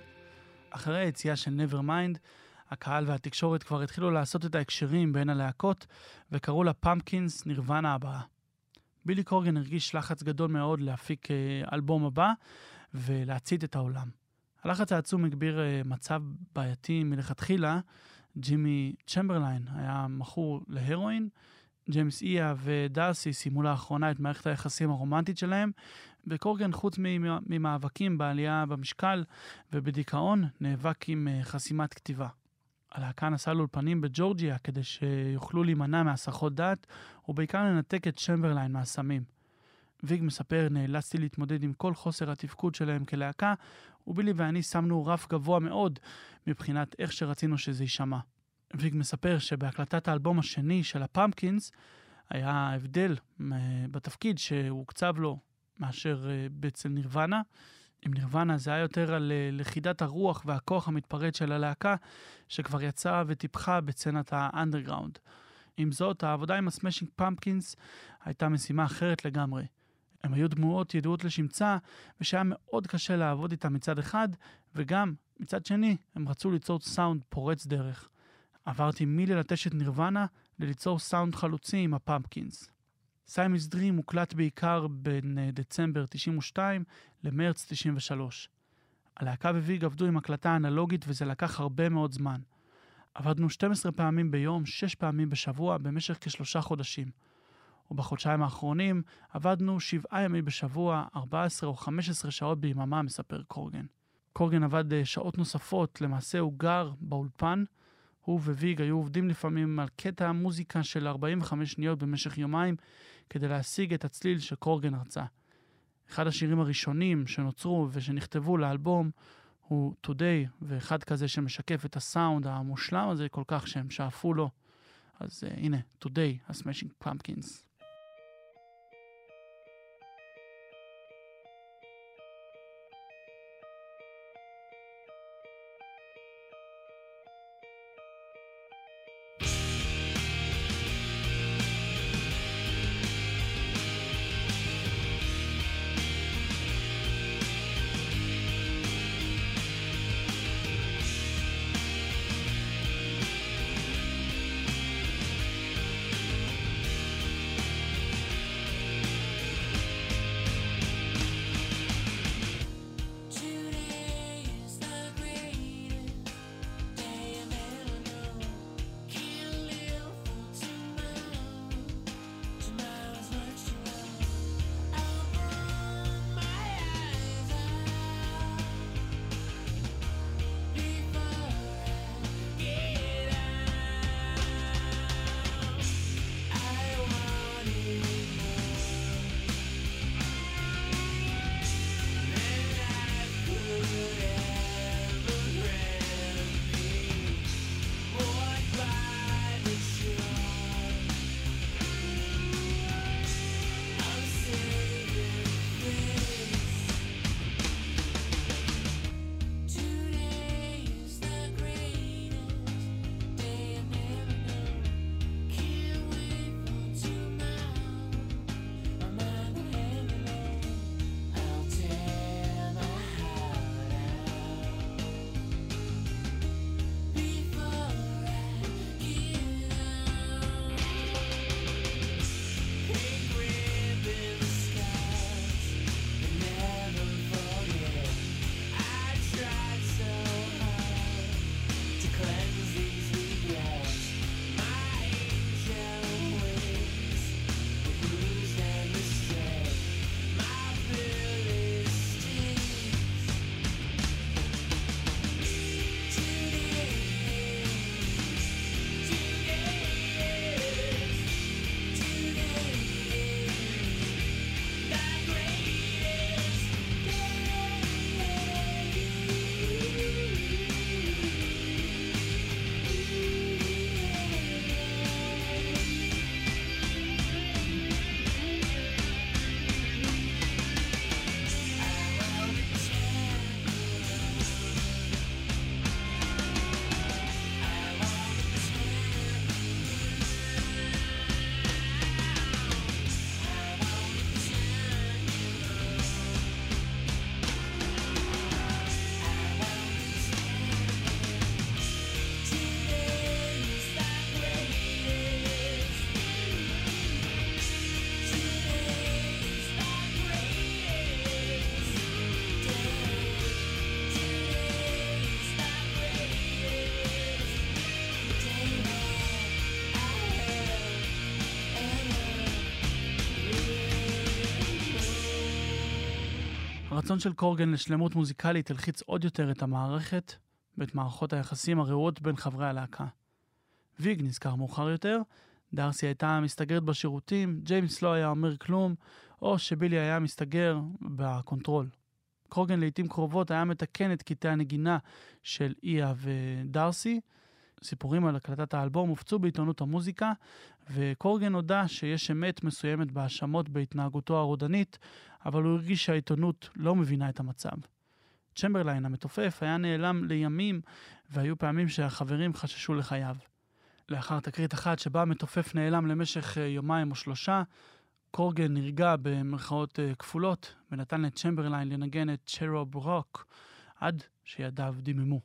אחרי היציאה של Nevermind, הקהל והתקשורת כבר התחילו לעשות את ההקשרים בין הלהקות, וקראו לה פמפקינס נירוונה הבאה. בילי קורגן הרגיש לחץ גדול מאוד להפיק אה, אלבום הבא ולהצית את העולם. הלחץ העצום הגביר אה, מצב בעייתי מלכתחילה. ג'ימי צ'מברליין היה מכור להרואין, ג'יימס איה ודארסי סיימו לאחרונה את מערכת היחסים הרומנטית שלהם, וקורגן, חוץ ממ- ממאבקים בעלייה במשקל ובדיכאון, נאבק עם אה, חסימת כתיבה. הלהקה נסעה לאולפנים בג'ורג'יה כדי שיוכלו להימנע מהסחות דעת, ובעיקר לנתק את צ'מברליין מהסמים. ויג מספר, נאלצתי להתמודד עם כל חוסר התפקוד שלהם כלהקה, ובילי ואני שמנו רף גבוה מאוד מבחינת איך שרצינו שזה יישמע. ויג מספר שבהקלטת האלבום השני של הפמפקינס היה הבדל אה, בתפקיד שהוקצב לו מאשר אה, אצל נירוונה. עם נירוונה זה היה יותר על אה, לכידת הרוח והכוח המתפרץ של הלהקה, שכבר יצאה וטיפחה בסצנת האנדרגראונד. עם זאת, העבודה עם הסמאשינג פמפקינס הייתה משימה אחרת לגמרי. הם היו דמויות ידועות לשמצה, ושהיה מאוד קשה לעבוד איתם מצד אחד, וגם, מצד שני, הם רצו ליצור סאונד פורץ דרך. עברתי מללטש את נירוונה לליצור סאונד חלוצי עם הפמפקינס. סיאמיז דרים הוקלט בעיקר בין אה, דצמבר 92 למרץ 93. הלהקה וויג עבדו עם הקלטה אנלוגית וזה לקח הרבה מאוד זמן. עבדנו 12 פעמים ביום, 6 פעמים בשבוע, במשך כשלושה חודשים. ובחודשיים האחרונים עבדנו 7 ימים בשבוע, 14 או 15 שעות ביממה, מספר קורגן. קורגן עבד אה, שעות נוספות, למעשה הוא גר באולפן. הוא וויג היו עובדים לפעמים על קטע מוזיקה של 45 שניות במשך יומיים כדי להשיג את הצליל שקורגן רצה. אחד השירים הראשונים שנוצרו ושנכתבו לאלבום הוא Today, ואחד כזה שמשקף את הסאונד המושלם הזה כל כך שהם שאפו לו. אז uh, הנה, Today, הסמאשינג פמפקינס. הרצון של קורגן לשלמות מוזיקלית הלחיץ עוד יותר את המערכת ואת מערכות היחסים הרעועות בין חברי הלהקה. ויג נזכר מאוחר יותר, דארסי הייתה מסתגרת בשירותים, ג'יימס לא היה אומר כלום, או שבילי היה מסתגר ב-control. קורגן לעיתים קרובות היה מתקן את קטעי הנגינה של איה ודארסי. סיפורים על הקלטת האלבום הופצו בעיתונות המוזיקה, וקורגן הודה שיש אמת מסוימת בהאשמות בהתנהגותו הרודנית, אבל הוא הרגיש שהעיתונות לא מבינה את המצב. צ'מברליין המתופף היה נעלם לימים, והיו פעמים שהחברים חששו לחייו. לאחר תקרית אחת שבה המתופף נעלם למשך אה, יומיים או שלושה, קורגן נרגע במרכאות אה, כפולות, ונתן לצ'מברליין לנגן את צ'רוב רוק, עד שידיו דיממו.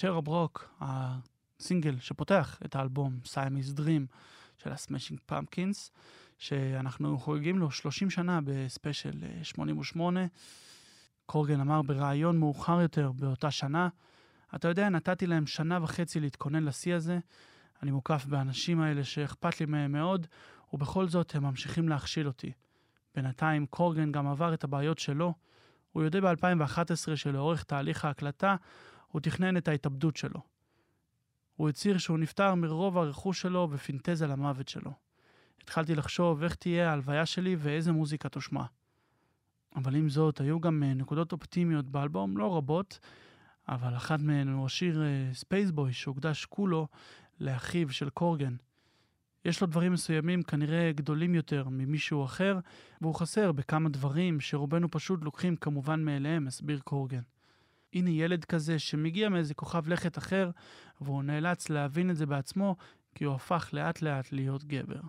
צ'רוב רוק, הסינגל שפותח את האלבום סיאמיז דרים של הסמאשינג פמפקינס, שאנחנו חוגגים לו 30 שנה בספיישל אה, 88. קורגן אמר בריאיון מאוחר יותר באותה שנה, אתה יודע, נתתי להם שנה וחצי להתכונן לשיא הזה. אני מוקף באנשים האלה שאכפת לי מהם מאוד, ובכל זאת הם ממשיכים להכשיל אותי. בינתיים קורגן גם עבר את הבעיות שלו. הוא יודע ב-2011 שלאורך תהליך ההקלטה הוא תכנן את ההתאבדות שלו. הוא הצהיר שהוא נפטר מרוב הרכוש שלו ופינטז על המוות שלו. התחלתי לחשוב איך תהיה ההלוויה שלי ואיזה מוזיקה תושמע. אבל עם זאת, היו גם אה, נקודות אופטימיות באלבום, לא רבות, אבל אחת מהן הוא השיר ספייסבוי, שהוקדש כולו לאחיו של קורגן. יש לו דברים מסוימים כנראה גדולים יותר ממישהו אחר, והוא חסר בכמה דברים שרובנו פשוט לוקחים כמובן מאליהם, הסביר קורגן. הנה ילד כזה שמגיע מאיזה כוכב לכת אחר, והוא נאלץ להבין את זה בעצמו, כי הוא הפך לאט לאט להיות גבר.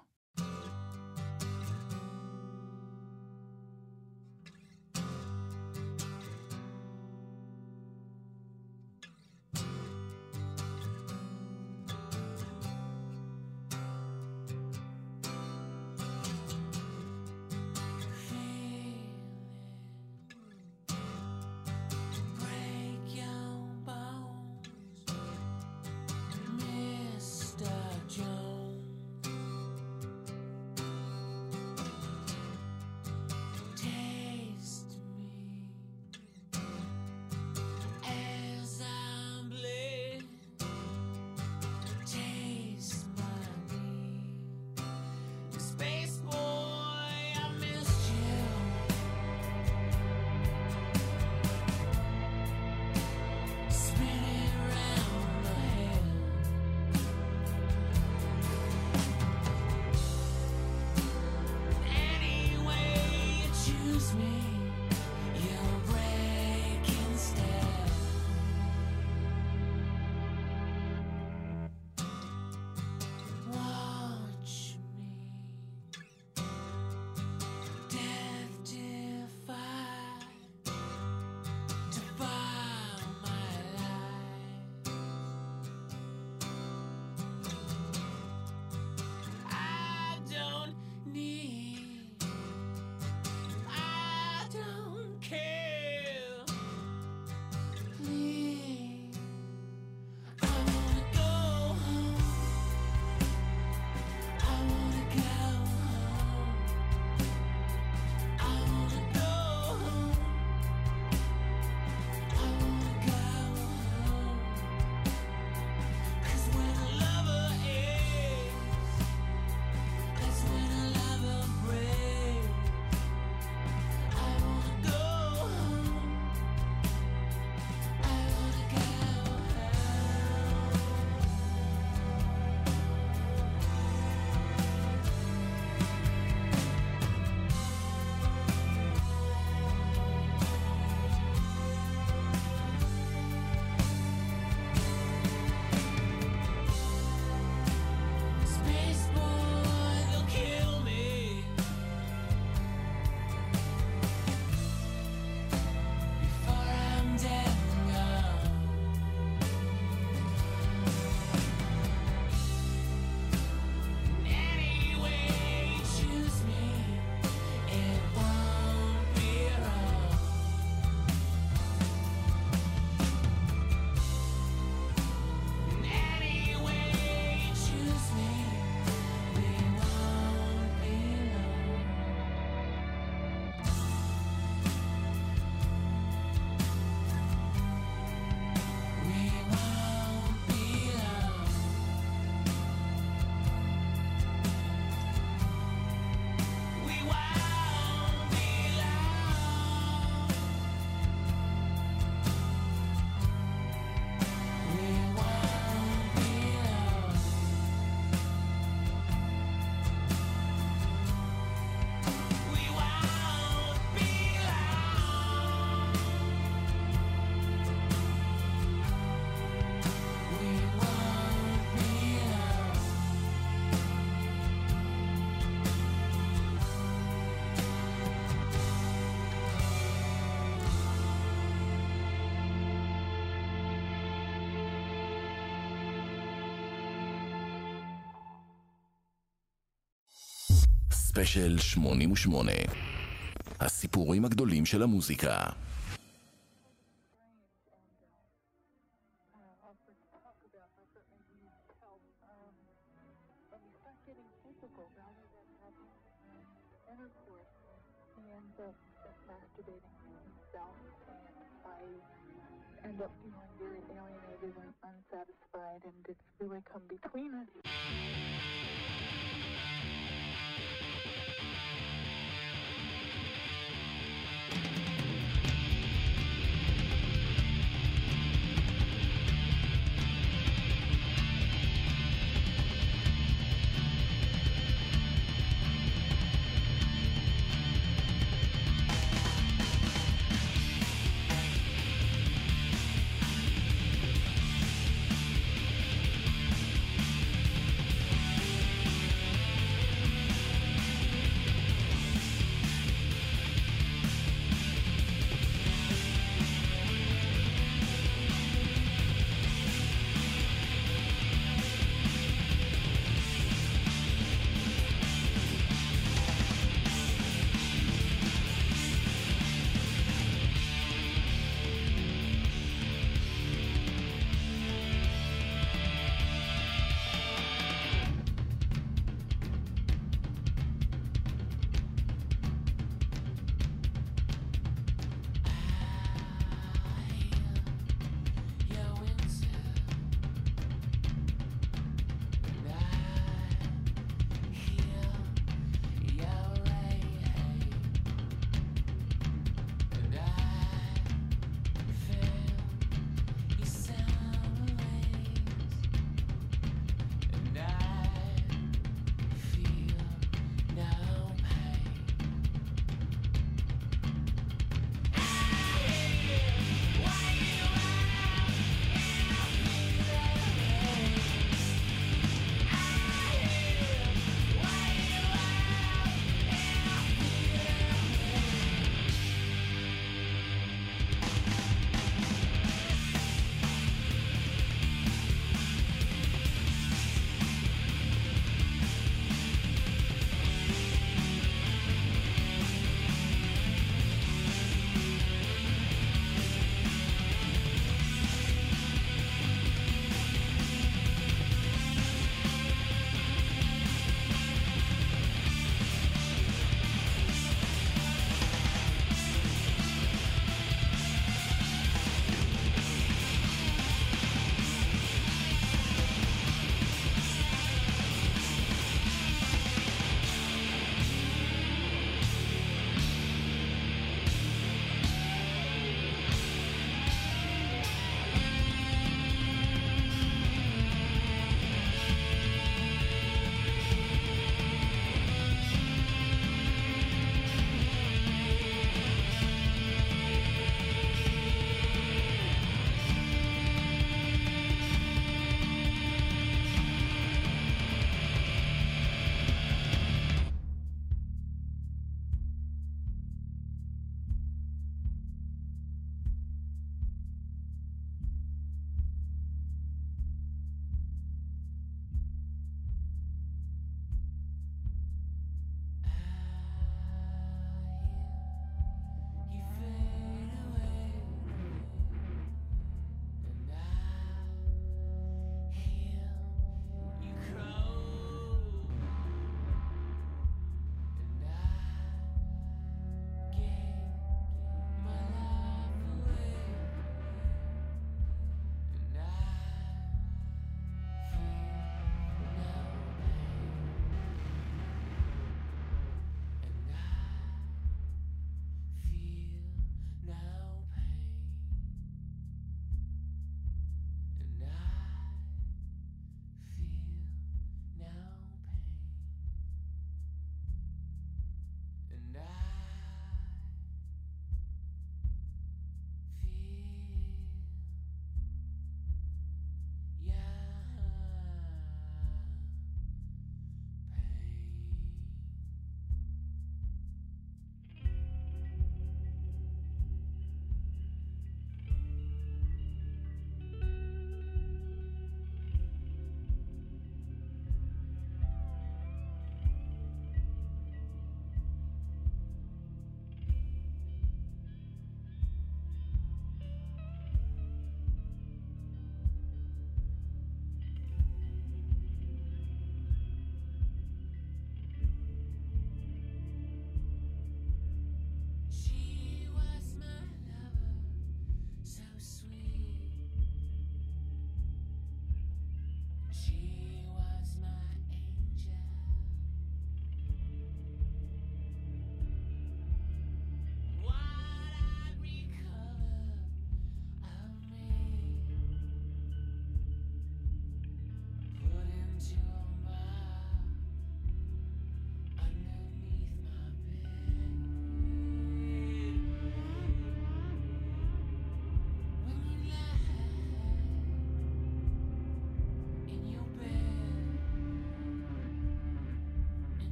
ספיישל 88. הסיפורים הגדולים של המוזיקה.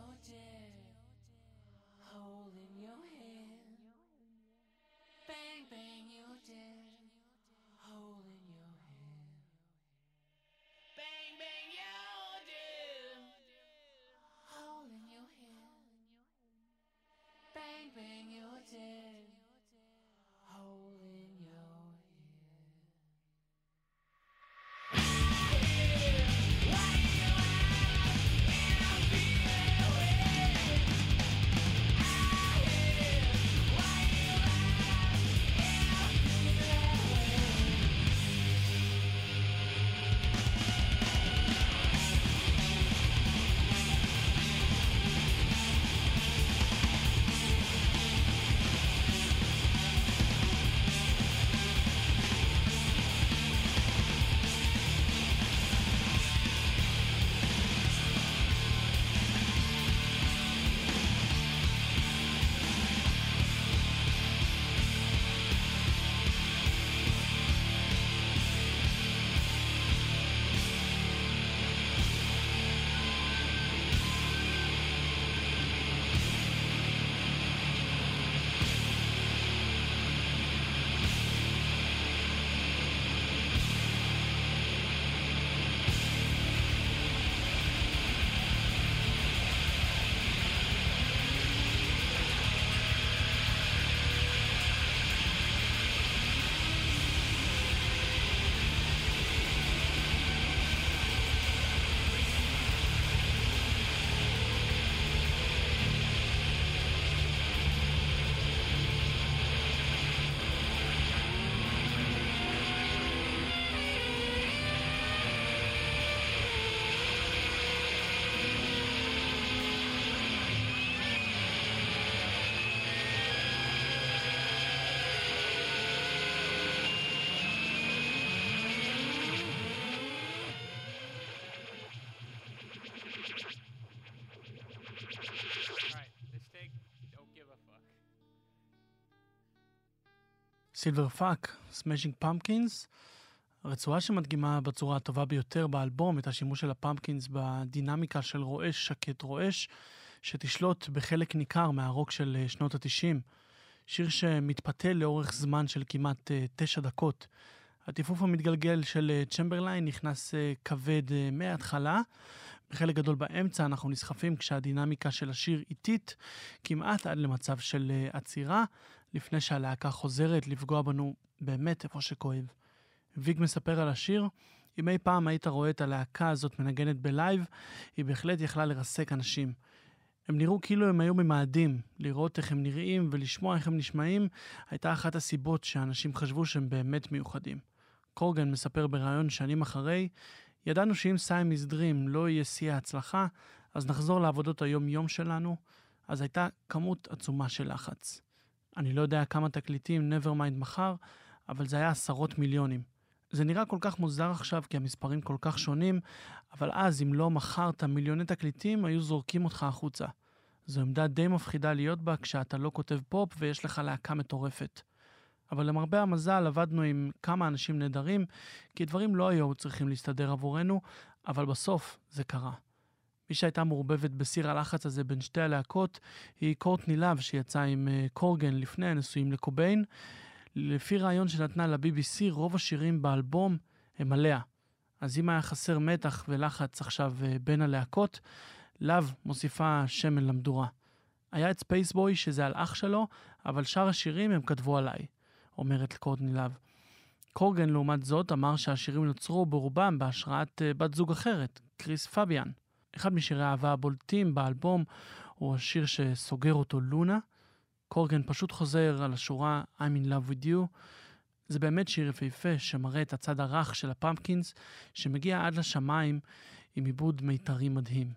noche. סילברפאק, סמאשינג פמפקינס, רצועה שמדגימה בצורה הטובה ביותר באלבום את השימוש של הפמפקינס בדינמיקה של רועש שקט רועש, שתשלוט בחלק ניכר מהרוק של אה, שנות התשעים. שיר שמתפתל לאורך זמן של כמעט אה, תשע דקות. הטיפוף המתגלגל של אה, צ'מברליין נכנס כבד מההתחלה. בחלק גדול באמצע אנחנו נסחפים כשהדינמיקה של השיר איטית, כמעט עד למצב של עצירה, לפני שהלהקה חוזרת לפגוע בנו באמת איפה שכואב. ויג מספר על השיר, אם אי פעם היית רואה את הלהקה הזאת מנגנת בלייב, היא בהחלט יכלה לרסק אנשים. הם נראו כאילו הם היו ממאדים, לראות איך הם נראים ולשמוע איך הם נשמעים, הייתה אחת הסיבות שאנשים חשבו שהם באמת מיוחדים. קורגן מספר בריאיון שנים אחרי, ידענו שאם סיאמיז דרים לא יהיה שיא ההצלחה, אז נחזור לעבודות היום-יום שלנו, אז הייתה כמות עצומה של לחץ. אני לא יודע כמה תקליטים Nevermind מכר, אבל זה היה עשרות מיליונים. זה נראה כל כך מוזר עכשיו כי המספרים כל כך שונים, אבל אז אם לא מכרת מיליוני תקליטים, היו זורקים אותך החוצה. זו עמדה די מפחידה להיות בה כשאתה לא כותב פופ ויש לך להקה מטורפת. אבל למרבה המזל עבדנו עם כמה אנשים נהדרים, כי דברים לא היו צריכים להסתדר עבורנו, אבל בסוף זה קרה. מי שהייתה מעורבבת בסיר הלחץ הזה בין שתי הלהקות היא קורטני לאב שיצאה עם אה, קורגן לפני הנישואים לקוביין. לפי ראיון שנתנה ל-BBC, רוב השירים באלבום הם עליה. אז אם היה חסר מתח ולחץ עכשיו אה, בין הלהקות, לאב מוסיפה שמן למדורה. היה את Spaceboy שזה על אח שלו, אבל שאר השירים הם כתבו עליי, אומרת קורטני לאב. קורגן, לעומת זאת, אמר שהשירים נוצרו ברובם בהשראת אה, בת זוג אחרת, קריס פביאן. אחד משירי האהבה הבולטים באלבום הוא השיר שסוגר אותו לונה. קורגן פשוט חוזר על השורה I'm in love with you. זה באמת שיר יפהפה שמראה את הצד הרך של הפמפקינס, שמגיע עד לשמיים עם עיבוד מיתרי מדהים.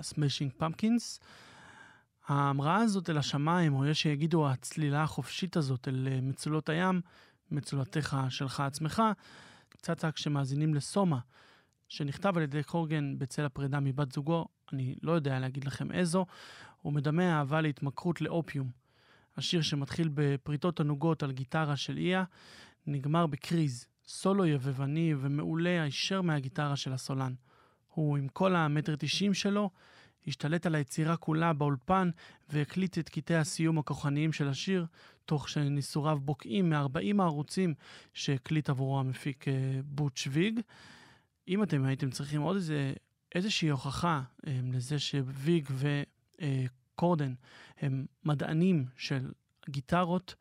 Luna, הסמשינג פמפקינס. ההמראה הזאת אל השמיים, או יש שיגידו הצלילה החופשית הזאת אל אה, מצולות הים, מצולתך שלך עצמך, קצת כשמאזינים ל Soma, שנכתב על ידי קורגן בצל הפרידה מבת זוגו, אני לא יודע להגיד לכם איזו, הוא מדמה אהבה להתמכרות לאופיום. השיר שמתחיל בפריטות ענוגות על גיטרה של איה, נגמר בקריז, סולו יבבני ומעולה הישר מהגיטרה של הסולן. הוא עם כל המטר תשעים שלו, השתלט על היצירה כולה באולפן והקליט את קטעי הסיום הכוחניים של השיר, תוך שניסוריו בוקעים מ-40 הערוצים שהקליט עבורו המפיק אה, בוטש ויג. אם אתם הייתם צריכים עוד איזה, איזושהי הוכחה אה, לזה שוויג וקורדן הם מדענים של גיטרות,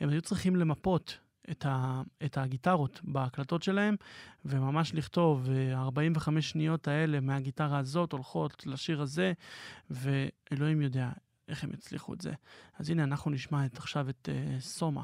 הם היו צריכים למפות את, ה, את הגיטרות בהקלטות שלהם, וממש לכתוב, אה, 45 שניות האלה מהגיטרה הזאת הולכות לשיר הזה, ואלוהים יודע איך הם יצליחו את זה. אז הנה, אנחנו נשמע את, עכשיו את uh, סומה.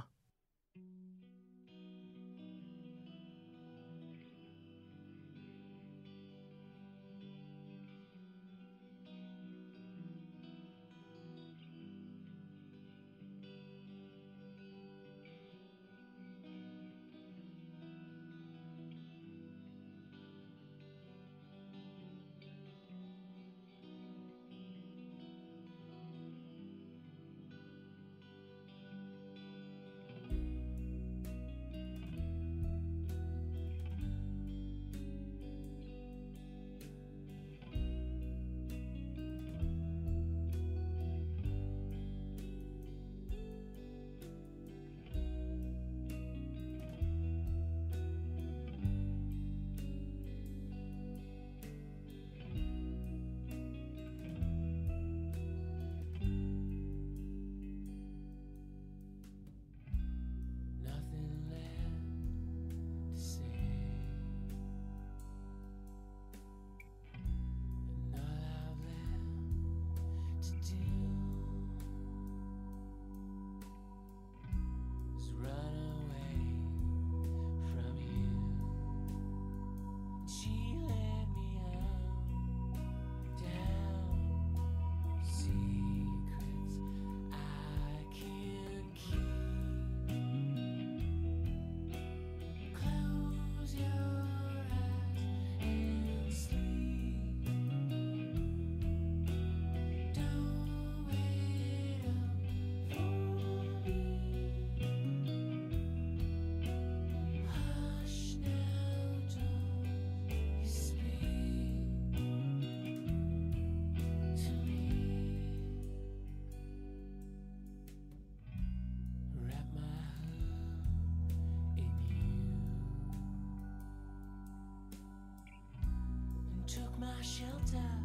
My shelter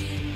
you.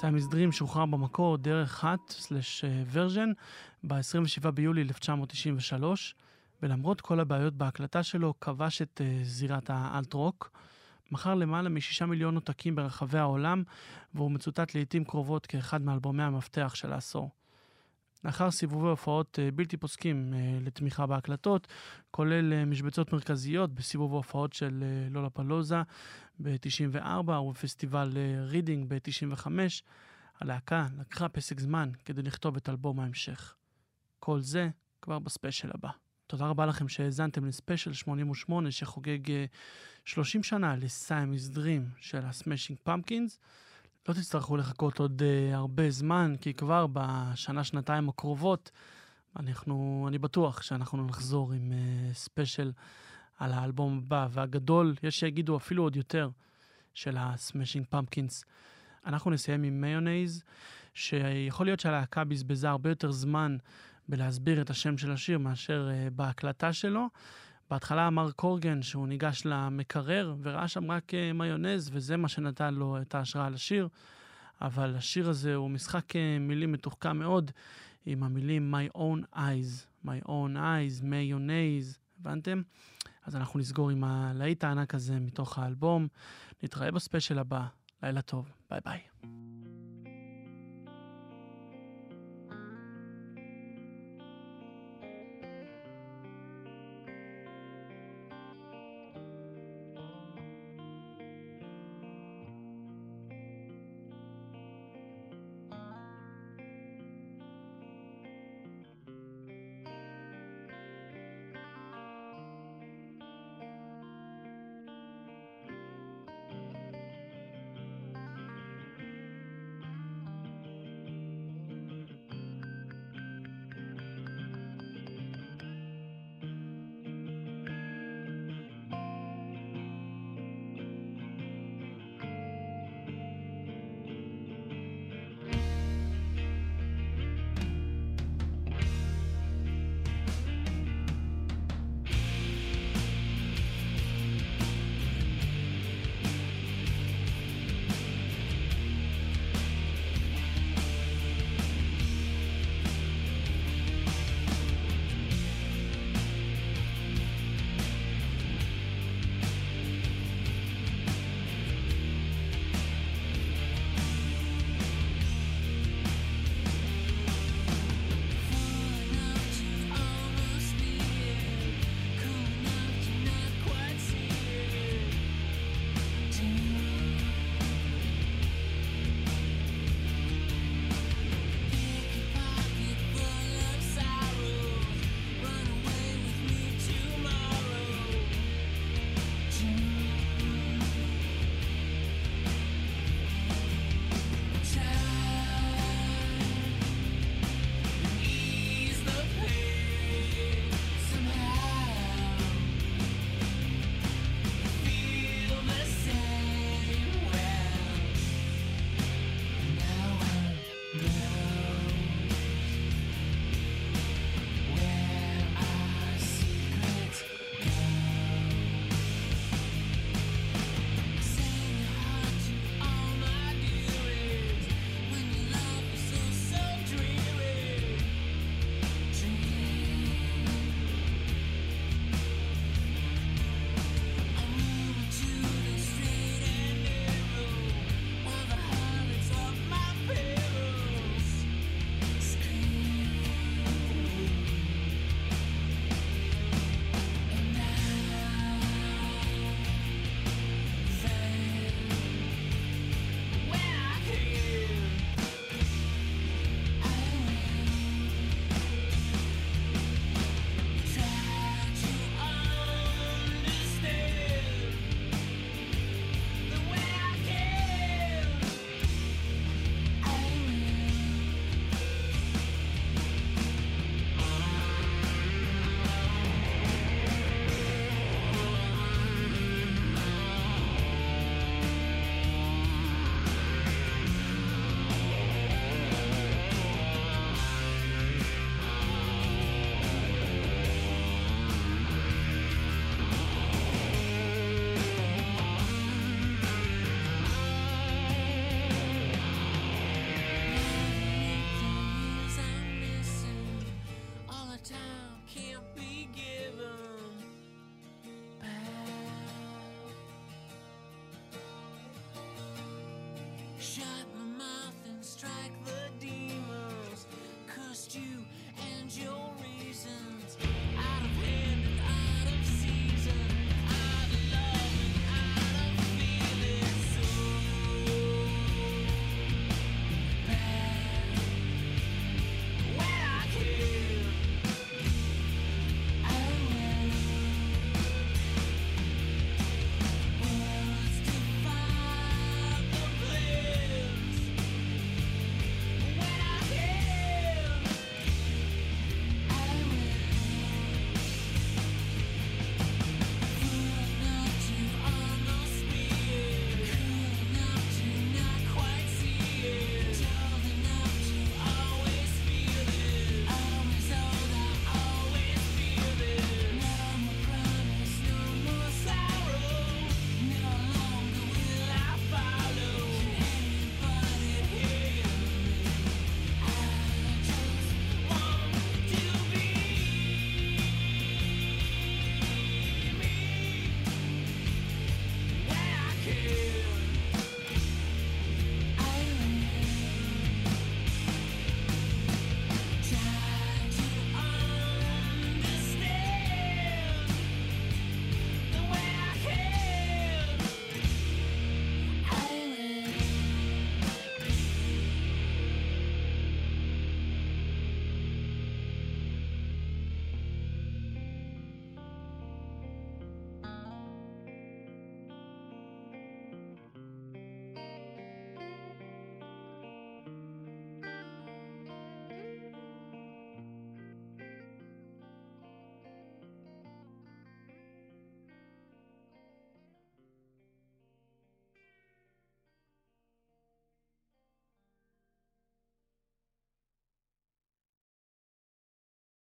Siamese Dream שוחרר במקור דרך Hut/Virgin ב-27 ביולי 1993, ולמרות כל הבעיות בהקלטה שלו, כבש את אה, זירת האלט-רוק. מכר למעלה משישה מיליון עותקים ברחבי העולם, והוא מצוטט לעיתים קרובות כאחד מאלבומי המפתח של העשור. לאחר סיבובי הופעות אה, בלתי פוסקים אה, לתמיכה בהקלטות, כולל אה, משבצות מרכזיות בסיבוב ההופעות של לולהפלוזה ב-94 ובפסטיבל רידינג ב-95, הלהקה לקחה פסק זמן כדי לכתוב את אלבום ההמשך. כל זה כבר בספיישל הבא. תודה רבה לכם שהאזנתם לספיישל 88 שחוגג אה, 30 שנה ל Siamese Dream של הסמשינג פמפקינס. לא תצטרכו לחכות עוד אה, הרבה זמן, כי כבר בשנה-שנתיים הקרובות, אנחנו, אני בטוח שאנחנו נחזור עם אה, ספיישל על האלבום הבא, והגדול, יש שיגידו אפילו עוד יותר, של הסמאשינג פמפקינס. אנחנו נסיים עם מיונז, שיכול להיות שהלהקה בזבזה הרבה יותר זמן בלהסביר את השם של השיר מאשר uh, בהקלטה שלו. בהתחלה אמר קורגן שהוא ניגש למקרר וראה שם רק אה, מיונז, וזה מה שנתן לו את ההשראה לשיר. אבל השיר הזה הוא משחק אה, מילים מתוחכם מאוד, עם המילים My own eyes, My own eyes, מיונז, הבנתם? אז אנחנו נסגור עם הלהיט הענק הזה מתוך האלבום. נתראה בספיישל הבא. לילה טוב, ביי ביי.